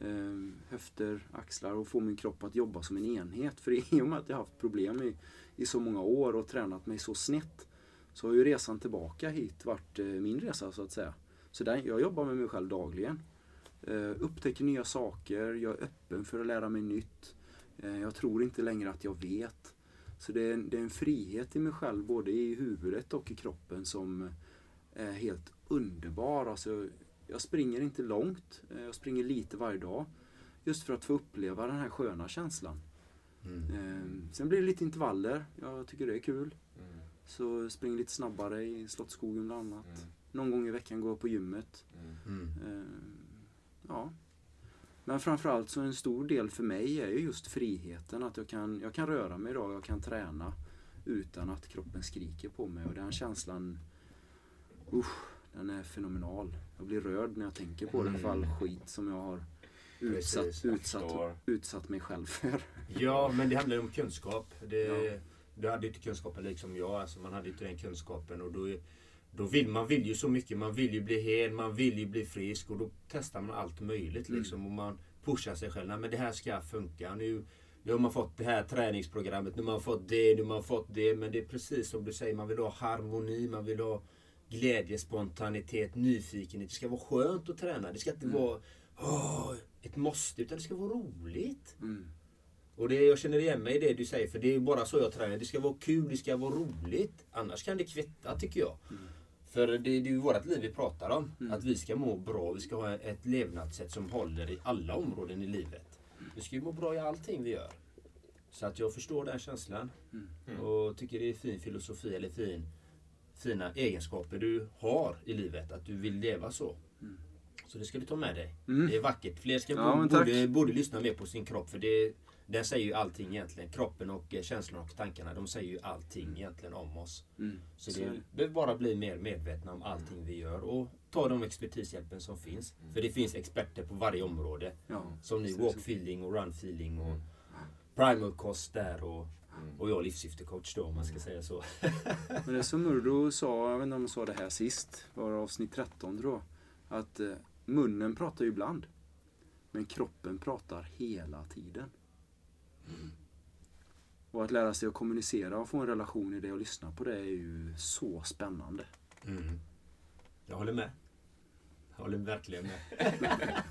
Ehm, höfter, axlar och få min kropp att jobba som en enhet. För i och med att jag haft problem i, i så många år och tränat mig så snett så har ju resan tillbaka hit varit eh, min resa så att säga. Så där, jag jobbar med mig själv dagligen. Eh, upptäcker nya saker, jag är öppen för att lära mig nytt. Eh, jag tror inte längre att jag vet. Så det är, en, det är en frihet i mig själv, både i huvudet och i kroppen, som eh, är helt underbar. Alltså, jag springer inte långt, eh, jag springer lite varje dag. Just för att få uppleva den här sköna känslan. Eh, Sen blir det lite intervaller, jag tycker det är kul. Mm. Så springer lite snabbare i Slottsskogen bland annat. Mm. Någon gång i veckan går jag på gymmet. Mm. Mm. Eh, Ja. Men framförallt så en stor del för mig är ju just friheten. Att jag kan, jag kan röra mig idag, jag kan träna utan att kroppen skriker på mig. Och den känslan, usch, den är fenomenal. Jag blir rörd när jag tänker på det, för all skit som jag har utsatt, Precis, utsatt, utsatt mig själv för. Ja, men det handlar ju om kunskap. Det, Ja. Du hade inte kunskapen liksom jag. Alltså man hade inte den kunskapen. Och då, då vill man vill ju så mycket. Man vill ju bli hel, man vill ju bli frisk. Och då testar man allt möjligt liksom. Och man pushar sig själv. Nej, men det här ska funka. Nu, nu har man fått det här träningsprogrammet. Nu har man fått det, nu har man fått det. Men det är precis som du säger. Man vill ha harmoni, man vill ha glädje, spontanitet, nyfikenhet. Det ska vara skönt att träna. Det ska inte vara åh, ett måste. Utan det ska vara roligt. Mm. Och det, jag känner igen mig i det du säger, för det är bara så jag tränar. Det ska vara kul, det ska vara roligt. Annars kan det kvitta tycker jag. För det, det är ju vårt liv vi pratar om. Att vi ska må bra, vi ska ha ett levnadssätt som håller i alla områden i livet. Vi ska ju må bra i allting vi gör. Så att jag förstår den känslan. Och tycker det är fin filosofi, eller fin, fina egenskaper du har i livet. Att du vill leva så. Så det ska du ta med dig. Mm. Det är vackert. Fler ska Ja, borde, borde lyssna mer på sin kropp. För det, den säger ju allting egentligen. Kroppen och eh, känslorna och tankarna. De säger ju allting egentligen om oss. Mm. Så Så det. behöver bara bli mer medvetna om allting vi gör. Och ta de expertishjälpen som finns. För det finns experter på varje område. Ja, Som så- walk feeling och run feeling och primal kost där. Och, Mm. och jag livssyftecoach då om man ska säga så. Men det är som Murdo sa, jag vet inte om jag sa det här sist, var det avsnitt 13 tror jag. Att eh, munnen pratar ju ibland. Men kroppen pratar hela tiden. Och att lära sig att kommunicera och få en relation i det och lyssna på det är ju så spännande. Mm. Jag håller med. Jag håller verkligen med.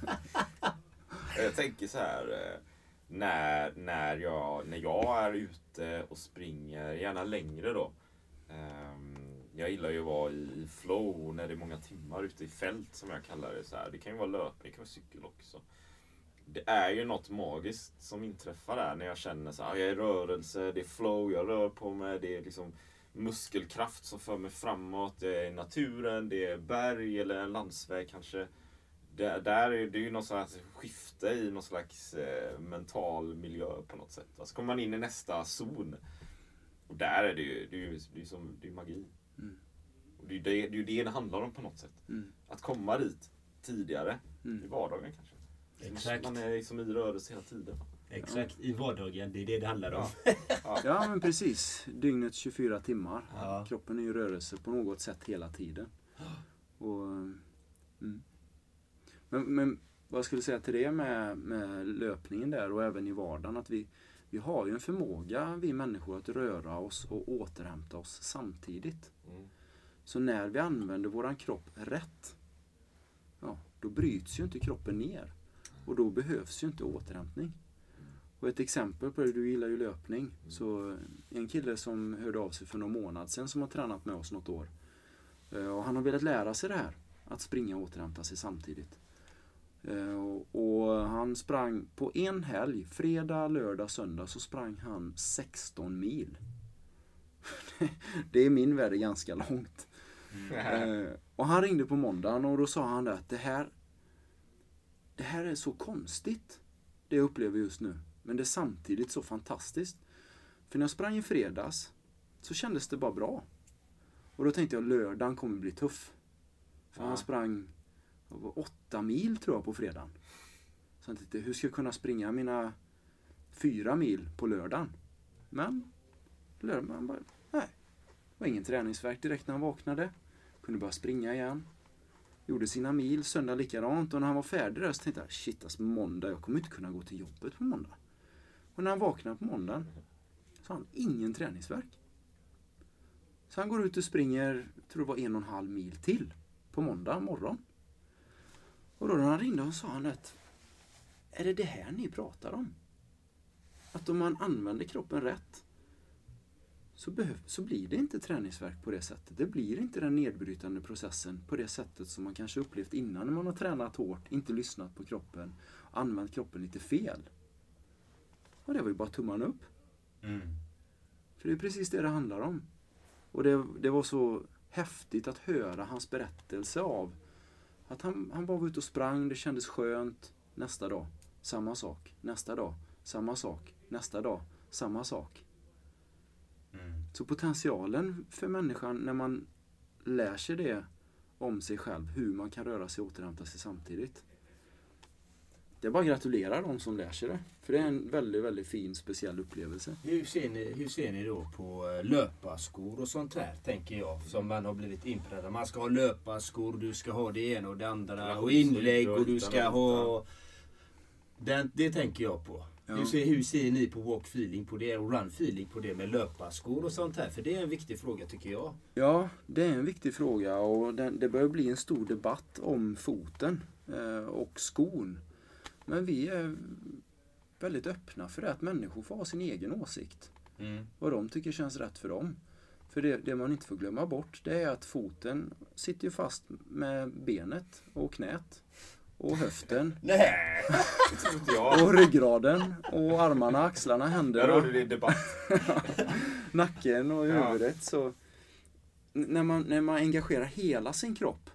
Jag tänker så här. När, när, jag, när jag är ute och springer, gärna längre då. Ehm, jag gillar ju att vara i flow när det är många timmar ute i fält som jag kallar det. Så här. Det kan ju vara löpning, det kan vara cykel också. det är ju något magiskt som inträffar där när jag känner så här, ah, jag är i rörelse, det är flow, jag rör på mig, det är liksom muskelkraft som för mig framåt. Det är naturen, det är berg eller en landsväg kanske. Det, där är det är ju något slags skifte i någon slags eh, mental miljö på något sätt. Alltså kommer man in i nästa zon. Och där är det ju, det är ju, det är som, det är magi. Mm. Och det är det, det, är ju det det handlar om på något sätt. Mm. Att komma dit tidigare. Mm. I vardagen kanske. Exakt. Man är liksom i rörelse hela tiden. Exakt, i vardagen. Det är det det handlar om. Ja men precis. Dygnets 24 timmar. Ja. Kroppen är i rörelse på något sätt hela tiden. Och, mm. Men, men vad jag skulle säga till det med, med löpningen där och även i vardagen. Att vi, vi har ju en förmåga, vi människor, att röra oss och återhämta oss samtidigt. Mm. Så när vi använder våran kropp rätt, ja, då bryts ju inte kroppen ner. Och då behövs ju inte återhämtning. Och ett exempel på det, du gillar ju löpning. Så en kille som hörde av sig för någon månad sedan som har tränat med oss något år. Eh, Och han har velat lära sig det här. Att springa och återhämta sig samtidigt. Eh, och- han sprang på en helg, fredag, lördag, söndag, så sprang han 16 mil. Det är min värld ganska långt. Eh, och han ringde på måndagen och då sa han att det här, det här är så konstigt, det jag upplever just nu. Men det är samtidigt så fantastiskt. För när jag sprang i fredags så kändes det bara bra. Och då tänkte jag lördagen kommer bli tuff. För Ja. han sprang var åtta mil tror jag på fredagen. Så jag tänkte, hur ska jag kunna springa mina fyra mil på lördagen? Men lördagen bara, nej. Det var ingen träningsvärk direkt när han vaknade. Kunde börja springa igen. Gjorde sina mil, söndag likadant. Och när han var färdig där så tänkte jag, shit alltså måndag, jag kommer inte kunna gå till jobbet på måndag. Och när han vaknade på måndagen så har han ingen träningsvärk. Så han går ut och springer, tror det var en och en halv mil till på måndag morgon. Och då när han ringde och sa han att är det det här ni pratar om? Att om man använder kroppen rätt så, så blir det inte träningsvärk på det sättet. Det blir inte den nedbrytande processen på det sättet som man kanske upplevt innan när man har tränat hårt, inte lyssnat på kroppen, använt kroppen lite fel. Och det var ju bara tummarna upp. Mm. För det är precis det det handlar om. Och det, det var så häftigt att höra hans berättelse av att han, han bara var ute och sprang, det kändes skönt. Nästa dag, samma sak. Nästa dag, samma sak. Nästa dag, samma sak. Mm. Så potentialen för människan när man lär sig det om sig själv, hur man kan röra sig och återhämta sig samtidigt. Det är bara att gratulera de som lär sig det. För det är en väldigt, väldigt fin, speciell upplevelse. Hur ser, ni, hur ser ni då på eh, löparskor och sånt här, tänker jag, som man har blivit inpräntad. Man ska ha löparskor, du ska ha det ena och det andra och inlägg och du ska ha... Den, det tänker jag på. Ja. Hur, ser, hur ser ni på walk feeling på det och run feeling på det med löparskor och sånt här? För det är en viktig fråga tycker jag. Ja, det är en viktig fråga och den, det börjar bli en stor debatt om foten eh, och skon. Men vi är väldigt öppna för det, att människor får ha sin egen åsikt. Vad de tycker känns rätt för dem. För det, det man inte får glömma bort det är att foten sitter ju fast med benet och knät och höften Nej! Och ryggraden och armarna, axlarna, Där händerna. hörde det debatt. nacken och Ja. huvudet. Så n- när man, när man engagerar hela sin kropp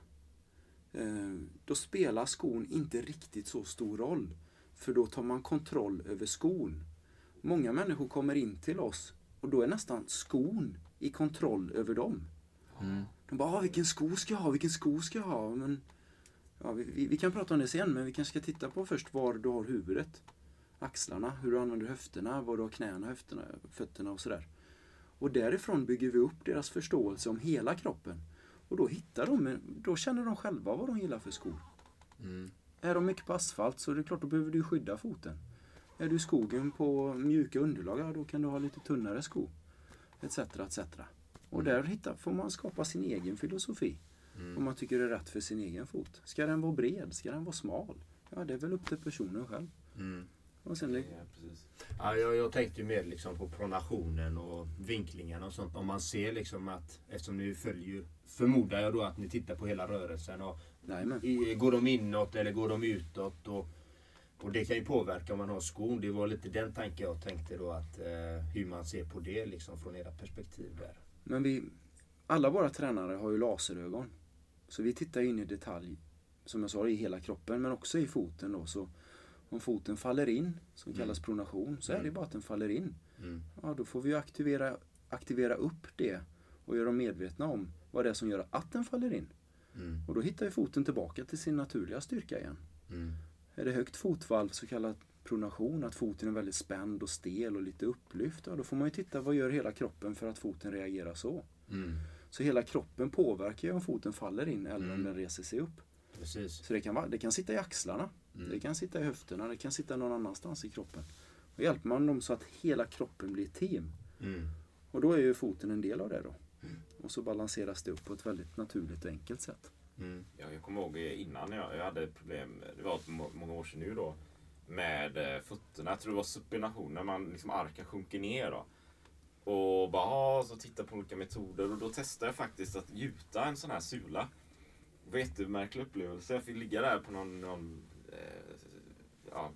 eh, då spelar skon inte riktigt så stor roll. För då tar man kontroll över skon. Många människor kommer in till oss och då är nästan skon i kontroll över dem. De bara, ah, vilken sko ska jag ha, vilken sko ska jag ha? Men, ja, vi, vi, vi kan prata om det sen, men vi kanske ska titta på först var du har huvudet. Axlarna, hur du använder höfterna, var du har knäna, höfterna, fötterna och sådär. Och därifrån bygger vi upp deras förståelse om hela kroppen. Och då hittar de, då känner de själva vad de gillar för skor. Är de mycket på asfalt så är det klart, då behöver du skydda foten. Är du i skogen på mjuka underlag, ja, då kan du ha lite tunnare sko. Etc, etc. Och där hittar, får man skapa sin egen filosofi. Om man tycker det är rätt för sin egen fot. Ska den vara bred? Ska den vara smal? Ja, det är väl upp till personen själv. Och sen, Ja, precis. Ja, jag, jag tänkte ju mer liksom på pronationen och vinklingarna och sånt. Om man ser liksom att, eftersom ni följer förmodar jag då att ni tittar på hela rörelsen. Och i, går de inåt eller går de utåt? Och Och det kan ju påverka om man har skon. Det var lite den tanken jag tänkte då att eh, hur man ser på det liksom från era perspektiv där. Men vi, alla våra tränare har ju laserögon. Så vi tittar in i detalj, som jag sa, i hela kroppen men också i foten då. Så om foten faller in, som kallas pronation, så är det bara att den faller in. Mm. Ja, då får vi aktivera, aktivera upp det och göra dem medvetna om vad det är som gör att den faller in. Mm. Och då hittar ju foten tillbaka till sin naturliga styrka igen. Mm. Är det högt fotvalv, så kallad pronation, att foten är väldigt spänd och stel och lite upplyft, ja, då får man ju titta vad gör hela kroppen för att foten reagerar så. Mm. Så hela kroppen påverkar ju om foten faller in eller om den reser sig upp. Precis. Så det kan, vara, det kan sitta i axlarna, Mm. det kan sitta i höfterna, det kan sitta någon annanstans i kroppen. Och hjälper man dem så att hela kroppen blir ett team. Mm. Och då är ju foten en del av det då. Och så balanseras det upp på ett väldigt naturligt och enkelt sätt. Mm. Ja, jag kommer ihåg innan jag, jag hade problem, det var många år sedan nu då, med eh, fötterna. Jag tror det var supination, när man liksom arken sjunker ner då. Och bara, ah", så titta på olika metoder och då testade jag faktiskt att gjuta en sån här sula. Det var en jättemärklig upplevelse. Jag fick ligga där på någon, någon eh, ja,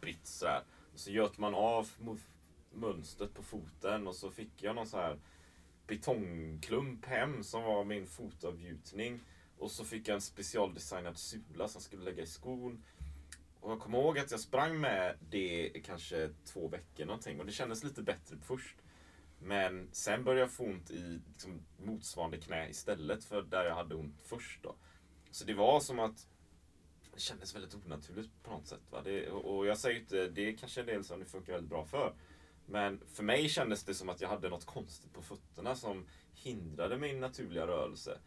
brits sådär. Och så göt man av mönstret på foten och så fick jag någon så här betongklump hem som var min fotavgjutning. Och så fick jag en specialdesignad sula som skulle lägga i skon. Och jag kommer ihåg att jag sprang med det i kanske två veckor någonting och det kändes lite bättre först. Men sen började jag få ont i liksom, motsvarande knä istället för där jag hade ont först. Då. Så det var som att det kändes väldigt onaturligt på något sätt. Va? Det, och och jag säger inte, det är kanske en del som det funkar väldigt bra för. Men för mig kändes det som att jag hade något konstigt på fötterna som hindrade min naturliga rörelse.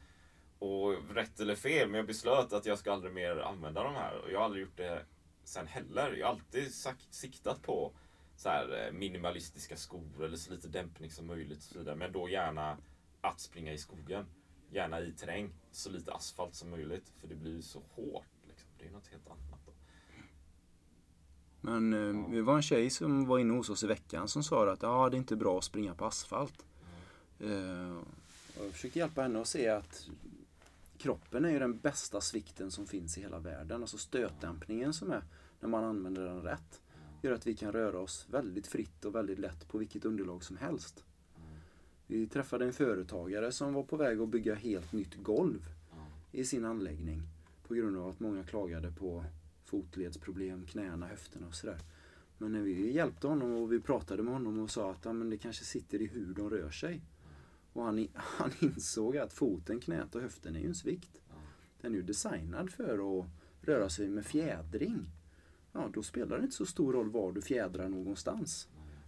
Och rätt eller fel, men jag beslöt att jag ska aldrig mer använda de här. Och jag har aldrig gjort det sen heller. Jag har alltid sagt, siktat på så här eh, minimalistiska skor eller så lite dämpning som möjligt och så vidare. Men då gärna att springa i skogen. Gärna i terräng. Så lite asfalt som möjligt. För det blir ju så hårt. Liksom. Det är något helt annat. Då. Men eh, det var en tjej som var inne hos oss i veckan som sa att ah, det är inte bra att springa på asfalt. Eh, och jag försökte hjälpa henne att se att kroppen är ju den bästa svikten som finns i hela världen. Alltså stötdämpningen som är när man använder den rätt. Gör att vi kan röra oss väldigt fritt och väldigt lätt på vilket underlag som helst. Vi träffade en företagare som var på väg att bygga helt nytt golv i sin anläggning. På grund av att många klagade på fotledsproblem, knäna, höfterna och sådär. Men när vi hjälpte honom och vi pratade med honom och sa att ja, men det kanske sitter i hur de rör sig. Och han, han insåg att foten, knät och höften är ju en svikt. Den är ju designad för att röra sig med fjädring. Ja, då spelar det inte så stor roll var du fjädrar någonstans.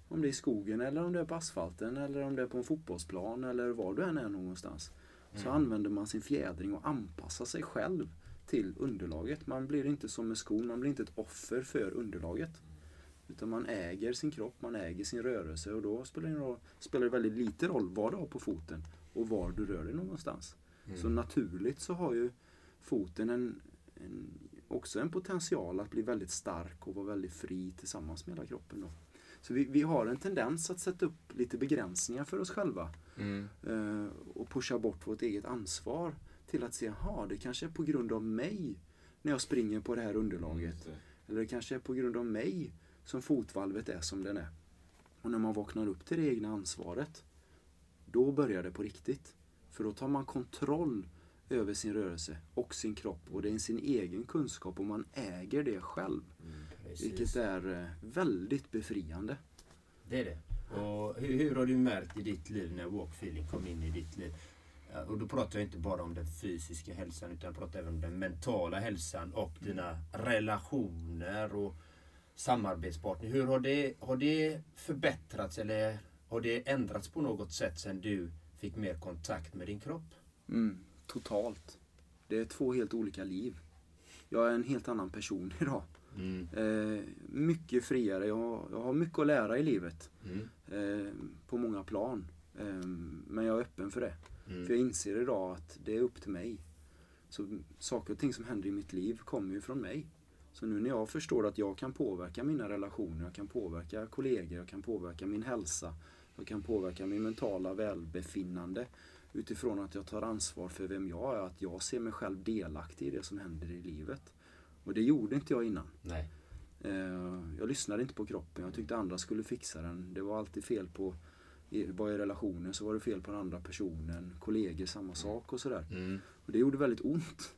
Om det är i skogen eller om det är på asfalten eller om det är på en fotbollsplan eller var du än är någonstans. Så använder man sin fjädring och anpassar sig själv till underlaget. Man blir inte som med skon, man blir inte ett offer för underlaget. Utan man äger sin kropp, man äger sin rörelse och då spelar det, roll, spelar det väldigt lite roll vad du har på foten och var du rör dig någonstans. Så naturligt så har ju foten en, en, också en potential att bli väldigt stark och vara väldigt fri tillsammans med hela kroppen. Då. Så vi, vi har en tendens att sätta upp lite begränsningar för oss själva Mm. eh, och pusha bort vårt eget ansvar till att se, jaha, det kanske är på grund av mig när jag springer på det här underlaget. Eller det kanske är på grund av mig som fotvalvet är som den är. Och när man vaknar upp till det egna ansvaret, då börjar det på riktigt. För då tar man kontroll över sin rörelse och sin kropp och det är sin egen kunskap och man äger det själv. Vilket Precis. är eh, väldigt befriande. Det är det. Och hur, hur har du märkt i ditt liv när walkfeeling kom in i ditt liv? Ja, Och då pratar jag inte bara om den fysiska hälsan utan jag pratar även om den mentala hälsan och dina relationer och samarbetspartner. Hur har det, har det förbättrats eller har det ändrats på något sätt sedan du fick mer kontakt med din kropp? Mm, totalt. Det är två helt olika liv. Jag är en helt annan person idag. Eh, mycket friare. Jag, jag har mycket att lära i livet. Mm. Eh, på många plan. Eh, men jag är öppen för det. Mm. För jag inser idag att det är upp till mig. Så saker och ting som händer i mitt liv kommer ju från mig. Så nu när jag förstår att jag kan påverka mina relationer, jag kan påverka kollegor, jag kan påverka min hälsa, jag kan påverka min mentala välbefinnande utifrån att jag tar ansvar för vem jag är, att jag ser mig själv delaktig i det som händer i livet. Och det gjorde inte jag innan. Nej. Eh, jag lyssnade inte på kroppen. Jag tyckte andra skulle fixa den. Det var alltid fel på var i relationer så var det fel på den andra personen. Kollegor samma sak och sådär. Mm. Och det gjorde väldigt ont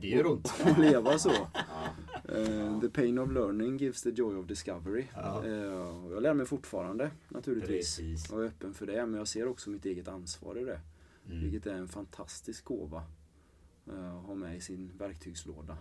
Det gör ont. att leva så. Eh, the pain of learning gives the joy of discovery. Ja. Och jag lär mig fortfarande naturligtvis. Precis. Och är öppen för det. Men jag ser också mitt eget ansvar i det. Mm. Vilket är en fantastisk gåva. eh, Att ha med i sin verktygslåda.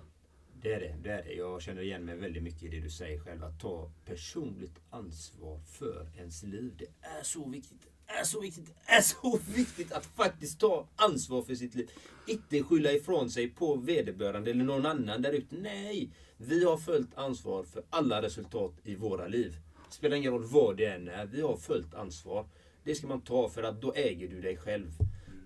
Det är det, det är det. Jag känner igen mig väldigt mycket i det du säger själv. Att ta personligt ansvar för ens liv. Det är så viktigt. Det är så viktigt. Det är så viktigt att faktiskt ta ansvar för sitt liv. Inte skylla ifrån sig på vederbörande eller någon annan där ute. Nej! Vi har följt ansvar för alla resultat i våra liv. Det Spelar ingen roll vad det än är. Vi har följt ansvar. Det ska man ta för att då äger du dig själv.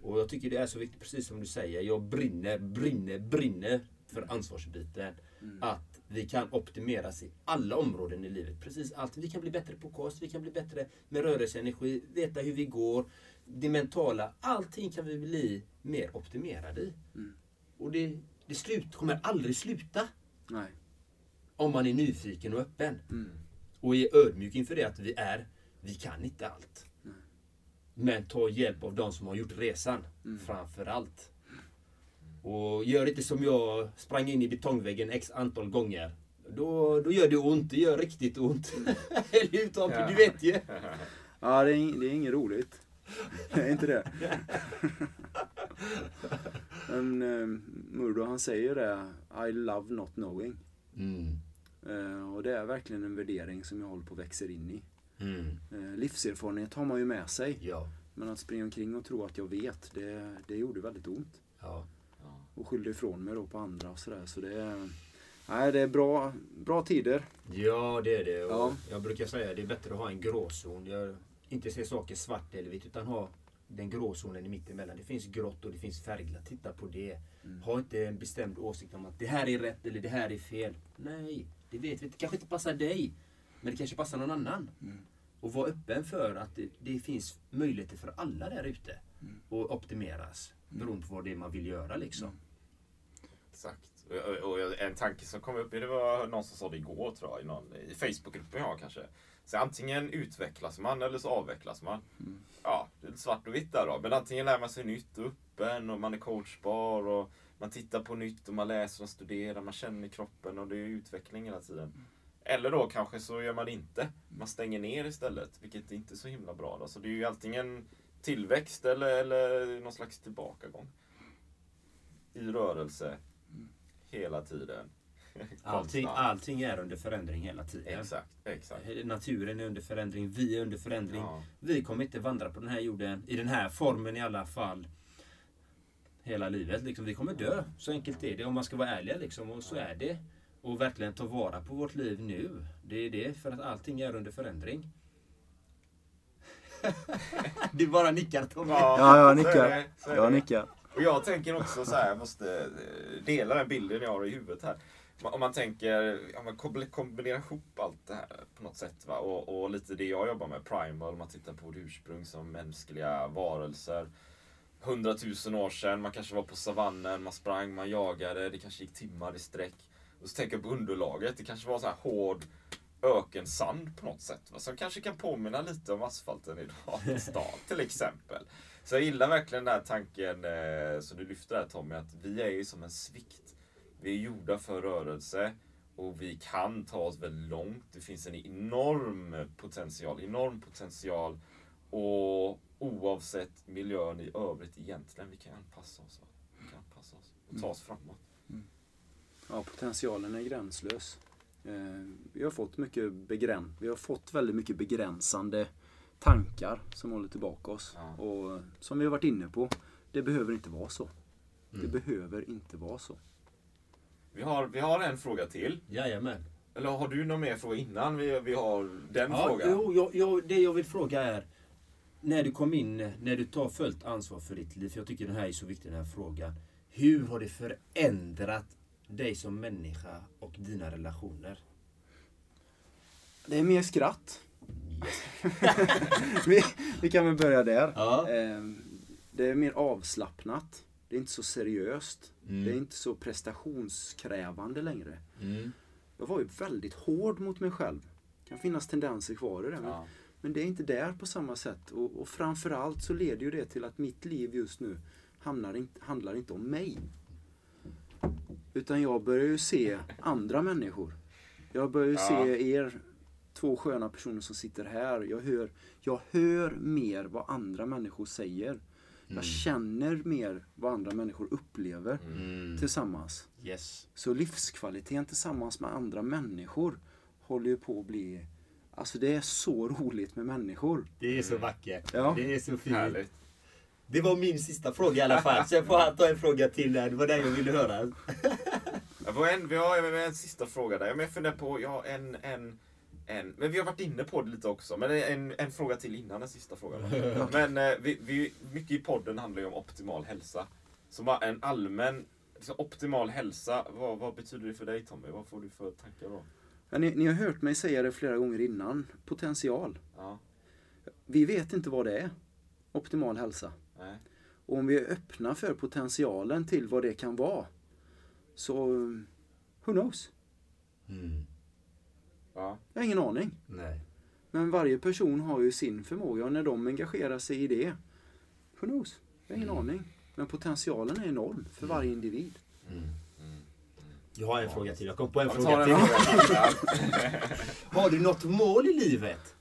Och jag tycker det är så viktigt, precis som du säger. Jag brinner, brinner, brinner för ansvarsbiten. Att vi kan optimeras i alla områden i livet. Precis allt. Vi kan bli bättre på kost, vi kan bli bättre med rörelseenergi, veta hur vi går. Det mentala. Allting kan vi bli mer optimerade i. Och det, det slut, kommer aldrig sluta Nej. om man är nyfiken och öppen. Mm. Och är ödmjuk inför det att vi är, vi kan inte allt. Men ta hjälp av de som har gjort resan framför allt. Och gör inte som jag, sprang in i betongväggen x antal gånger. Då, då gör det ont, det gör riktigt ont. Eller hur Tompe, du vet ju. Ja, det är, det är inget roligt. Det är inte det. Men eh, Murdo han säger det, I love not knowing. Mm. Eh, och det är verkligen en värdering som jag håller på att växa in i. Mm. Eh, livserfarenhet har man ju med sig. Ja. Men att springa omkring och tro att jag vet, det, det gjorde väldigt ont. ja. Och skyllde ifrån mig då på andra och sådär. Så det är, nej, det är bra, bra tider. Ja, det är det. Och Ja. Jag brukar säga att det är bättre att ha en gråzon. Jag inte se saker svart eller vitt utan ha den gråzonen i mittemellan. Det finns grått och det finns färgglatt. Titta på det. Ha inte en bestämd åsikt om att det här är rätt eller det här är fel. Nej, det vet vi. Det kanske inte passar dig. Men det kanske passar någon annan. Och var öppen för att det, det finns möjligheter för alla där ute. att optimeras. Beroende på vad det är man vill göra liksom. Exakt. Och, och, och en tanke som kom upp, det var någon som sa det igår tror jag, i, någon, i Facebookgruppen jag kanske. Så antingen utvecklas man eller så avvecklas man. Ja, det är lite svart och vitt där då. Men antingen lär man sig nytt och öppen och man är coachbar och man tittar på nytt och man läser och studerar, man känner kroppen och det är utveckling hela tiden. Eller då kanske så gör man det inte. Man stänger ner istället, vilket är inte så himla bra. Då. Så det är ju antingen tillväxt eller, eller någon slags tillbakagång. I rörelse. Hela tiden. Allting, allting är under förändring hela tiden. Exakt, exakt. Naturen är under förändring, vi är under förändring. Ja. Vi kommer inte vandra på den här jorden, i den här formen i alla fall, hela livet. Liksom. Vi kommer dö, så enkelt är det om man ska vara ärlig. Liksom. Och så är det. Och verkligen ta vara på vårt liv nu. Det är det, för att allting är under förändring. du bara nickar Tommy. Ja, jag så är nickar. det, så är Jag nickar. Och jag tänker också så här, jag måste eh, dela den bilden jag har i huvudet här. Om man tänker, om man kombinerar ihop allt det här på något sätt. Va? Och, och lite det jag jobbar med, primal, om man tittar på vårt ursprung som mänskliga varelser. Hundratusen år sedan, man kanske var på savannen, man sprang, man jagade, det kanske gick timmar i sträck. Och så tänker jag på underlaget, det kanske var så här hård ökensand på något sätt. Va? Som kanske kan påminna lite om asfalten idag i stan till exempel. Så jag gillar verkligen den här tanken eh, som du lyfter här Tommy, att vi är ju som en svikt. Vi är gjorda för rörelse och vi kan ta oss väldigt långt. Det finns en enorm potential, enorm potential och oavsett miljön i övrigt egentligen, vi kan anpassa oss. Vi kan anpassa oss och ta oss framåt. Mm. Ja, potentialen är gränslös. Eh, vi, har fått mycket begräns vi har fått väldigt mycket begränsande tankar som håller tillbaka oss. Ja. Och som vi har varit inne på, det behöver inte vara så. Det behöver inte vara så. Vi har, vi har en fråga till. Jajamän. Eller har du någon mer fråga innan vi, vi har den Ja, frågan? jo, jag, jag, det jag vill fråga är, när du kom in, när du tar fullt ansvar för ditt liv, för jag tycker den här är så viktig den här frågan. Hur har det förändrat dig som människa och dina relationer? Det är mer skratt. vi, vi kan väl börja där. Ja. Eh, det är mer avslappnat. Det är inte så seriöst. Mm. Det är inte så prestationskrävande längre. Mm. jag var ju väldigt hård mot mig själv. Det kan finnas tendenser kvar i det. Men, Ja. men det är inte där på samma sätt. Och, och framförallt så leder ju det till att mitt liv just nu hamnar in, handlar inte om mig. Utan jag börjar ju se andra människor. Jag börjar ju Ja. se er två sköna personer som sitter här. Jag hör, jag hör mer vad andra människor säger. Jag känner mer vad andra människor upplever Mm. tillsammans. Yes. Så livskvaliteten tillsammans med andra människor håller ju på att bli... Alltså det är så roligt med människor. Det är så vackert. Ja. Det är så fint. Härligt. Det var min sista fråga i alla fall. Sen får han ta en fråga till där. Det var den jag ville höra. Jag en, vi har en, sista fråga där. Jag funderar på, jag har en, en, en, men vi har varit inne på det lite också. Men en, en fråga till innan den sista frågan. Men eh, vi, vi, mycket i podden handlar ju om optimal hälsa. Så bara en allmän, liksom, optimal hälsa, vad, vad betyder det för dig Tommy? Vad får du för tankar då? Ja, ni, ni har hört mig säga det flera gånger innan. Potential. Ja, Vi vet inte vad det är. Optimal hälsa. nej. Och om vi är öppna för potentialen till vad det kan vara. Så, who knows? Mm. Ja, Jag har ingen aning. Nej. Men varje person har ju sin förmåga och när de engagerar sig i det, who knows? Jag har ingen aning. Men potentialen är enorm för varje individ. Jag har en fråga till. Jag kom på en jag fråga tar till. en fråga till. Har du något mål i livet?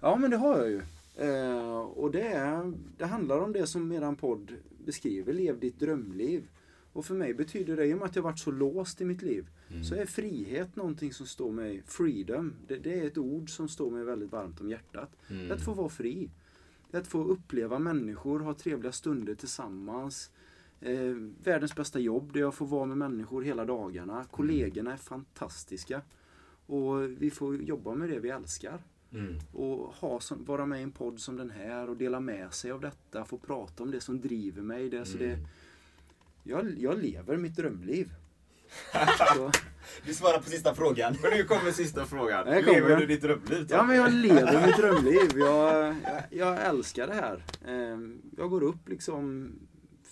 Ja, men det har jag ju. Eh, och det, är, det handlar om det som eran podd beskriver, lev ditt drömliv. Och för mig betyder det, i och med att jag varit så låst i mitt liv, så är frihet någonting som står mig, freedom, det, det är ett ord som står mig väldigt varmt om hjärtat. Är att få vara fri. Att få uppleva människor, ha trevliga stunder tillsammans. Eh, världens bästa jobb där jag får vara med människor hela dagarna. Kollegorna är fantastiska. Och vi får jobba med det vi älskar Mm. och ha som, vara med i en podd som den här och dela med sig av detta, få prata om det som driver mig. Det, så det, jag, jag lever mitt drömliv. så, Du svarar på sista frågan. Men nu kommer sista frågan. Kommer Lever du ditt drömliv Tommy? ja men jag lever mitt drömliv. Jag, jag, jag älskar det här. Ehm, Jag går upp liksom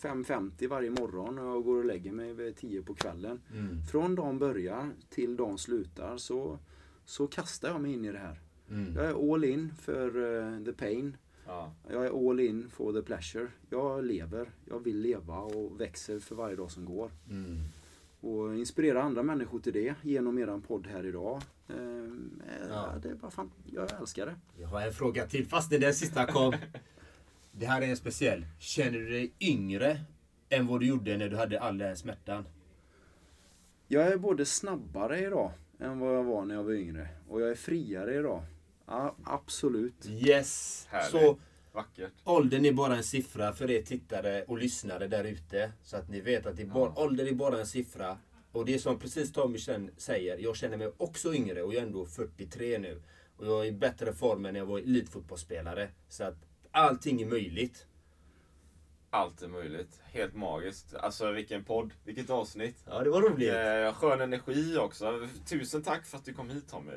5.50 varje morgon och jag går och lägger mig vid 10 på kvällen. Mm. Från dagen börjar till dagen slutar så, så kastar jag mig in i det här. Mm. Jag är all in för eh, the pain. Ja. Jag är all in for the pleasure. Jag lever, jag vill leva och växer för varje dag som går. Mm. Och inspirera andra människor till det genom eran podd här idag. Ehm, eh, Ja. det är bara fan, jag älskar det. Jag har en fråga till fast den sista kom. Det här är en speciell. Känner du dig yngre än vad du gjorde när du hade all den smärtan? Jag är både snabbare idag än vad jag var när jag var yngre. Och jag är friare idag. Ja, absolut. Yes! Härligt. Så Vackert. åldern är bara en siffra för er tittare och lyssnare där ute. Så att ni vet att det är bara, åldern är bara en siffra. Och det är som precis Tommy säger, jag känner mig också yngre och jag är ändå 43 nu. Och jag är i bättre form än när jag var elitfotbollsspelare. Så att allting är möjligt. Allt är möjligt. Helt magiskt. Alltså vilken podd, vilket avsnitt. Ja, det var roligt. Eh, skön energi också. Tusen tack för att du kom hit Tommy.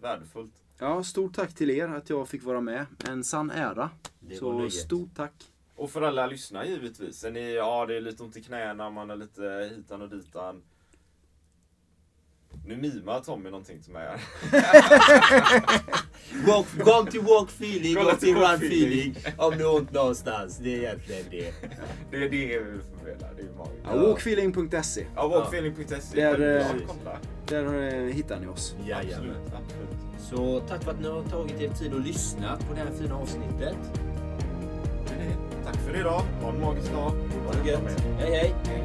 Värdefullt. Ja, stort tack till er att jag fick vara med. En sann ära. Det Så nöjet. stort tack. Och för alla lyssnare givetvis. Är ni, ja, det är lite ont i knäna, man är lite hitan och ditan. Nu mimar Tommy någonting till mig. Walk, come to walk feeling, go till run feeling. Om du har ont någonstans. Det är egentligen det. Det är det vi vill förmedla. Det är magiskt. Ja, walkfeeling.se. Ja, walkfeeling.se. Där, eh. Kolla. Där eh, hittar ni oss. Jajamän. Absolut, absolut. Så tack för att ni har tagit er tid och lyssnat på det här fina avsnittet. Tack för idag. Ha en magisk dag. Ha det gött. Hej hej. Hej.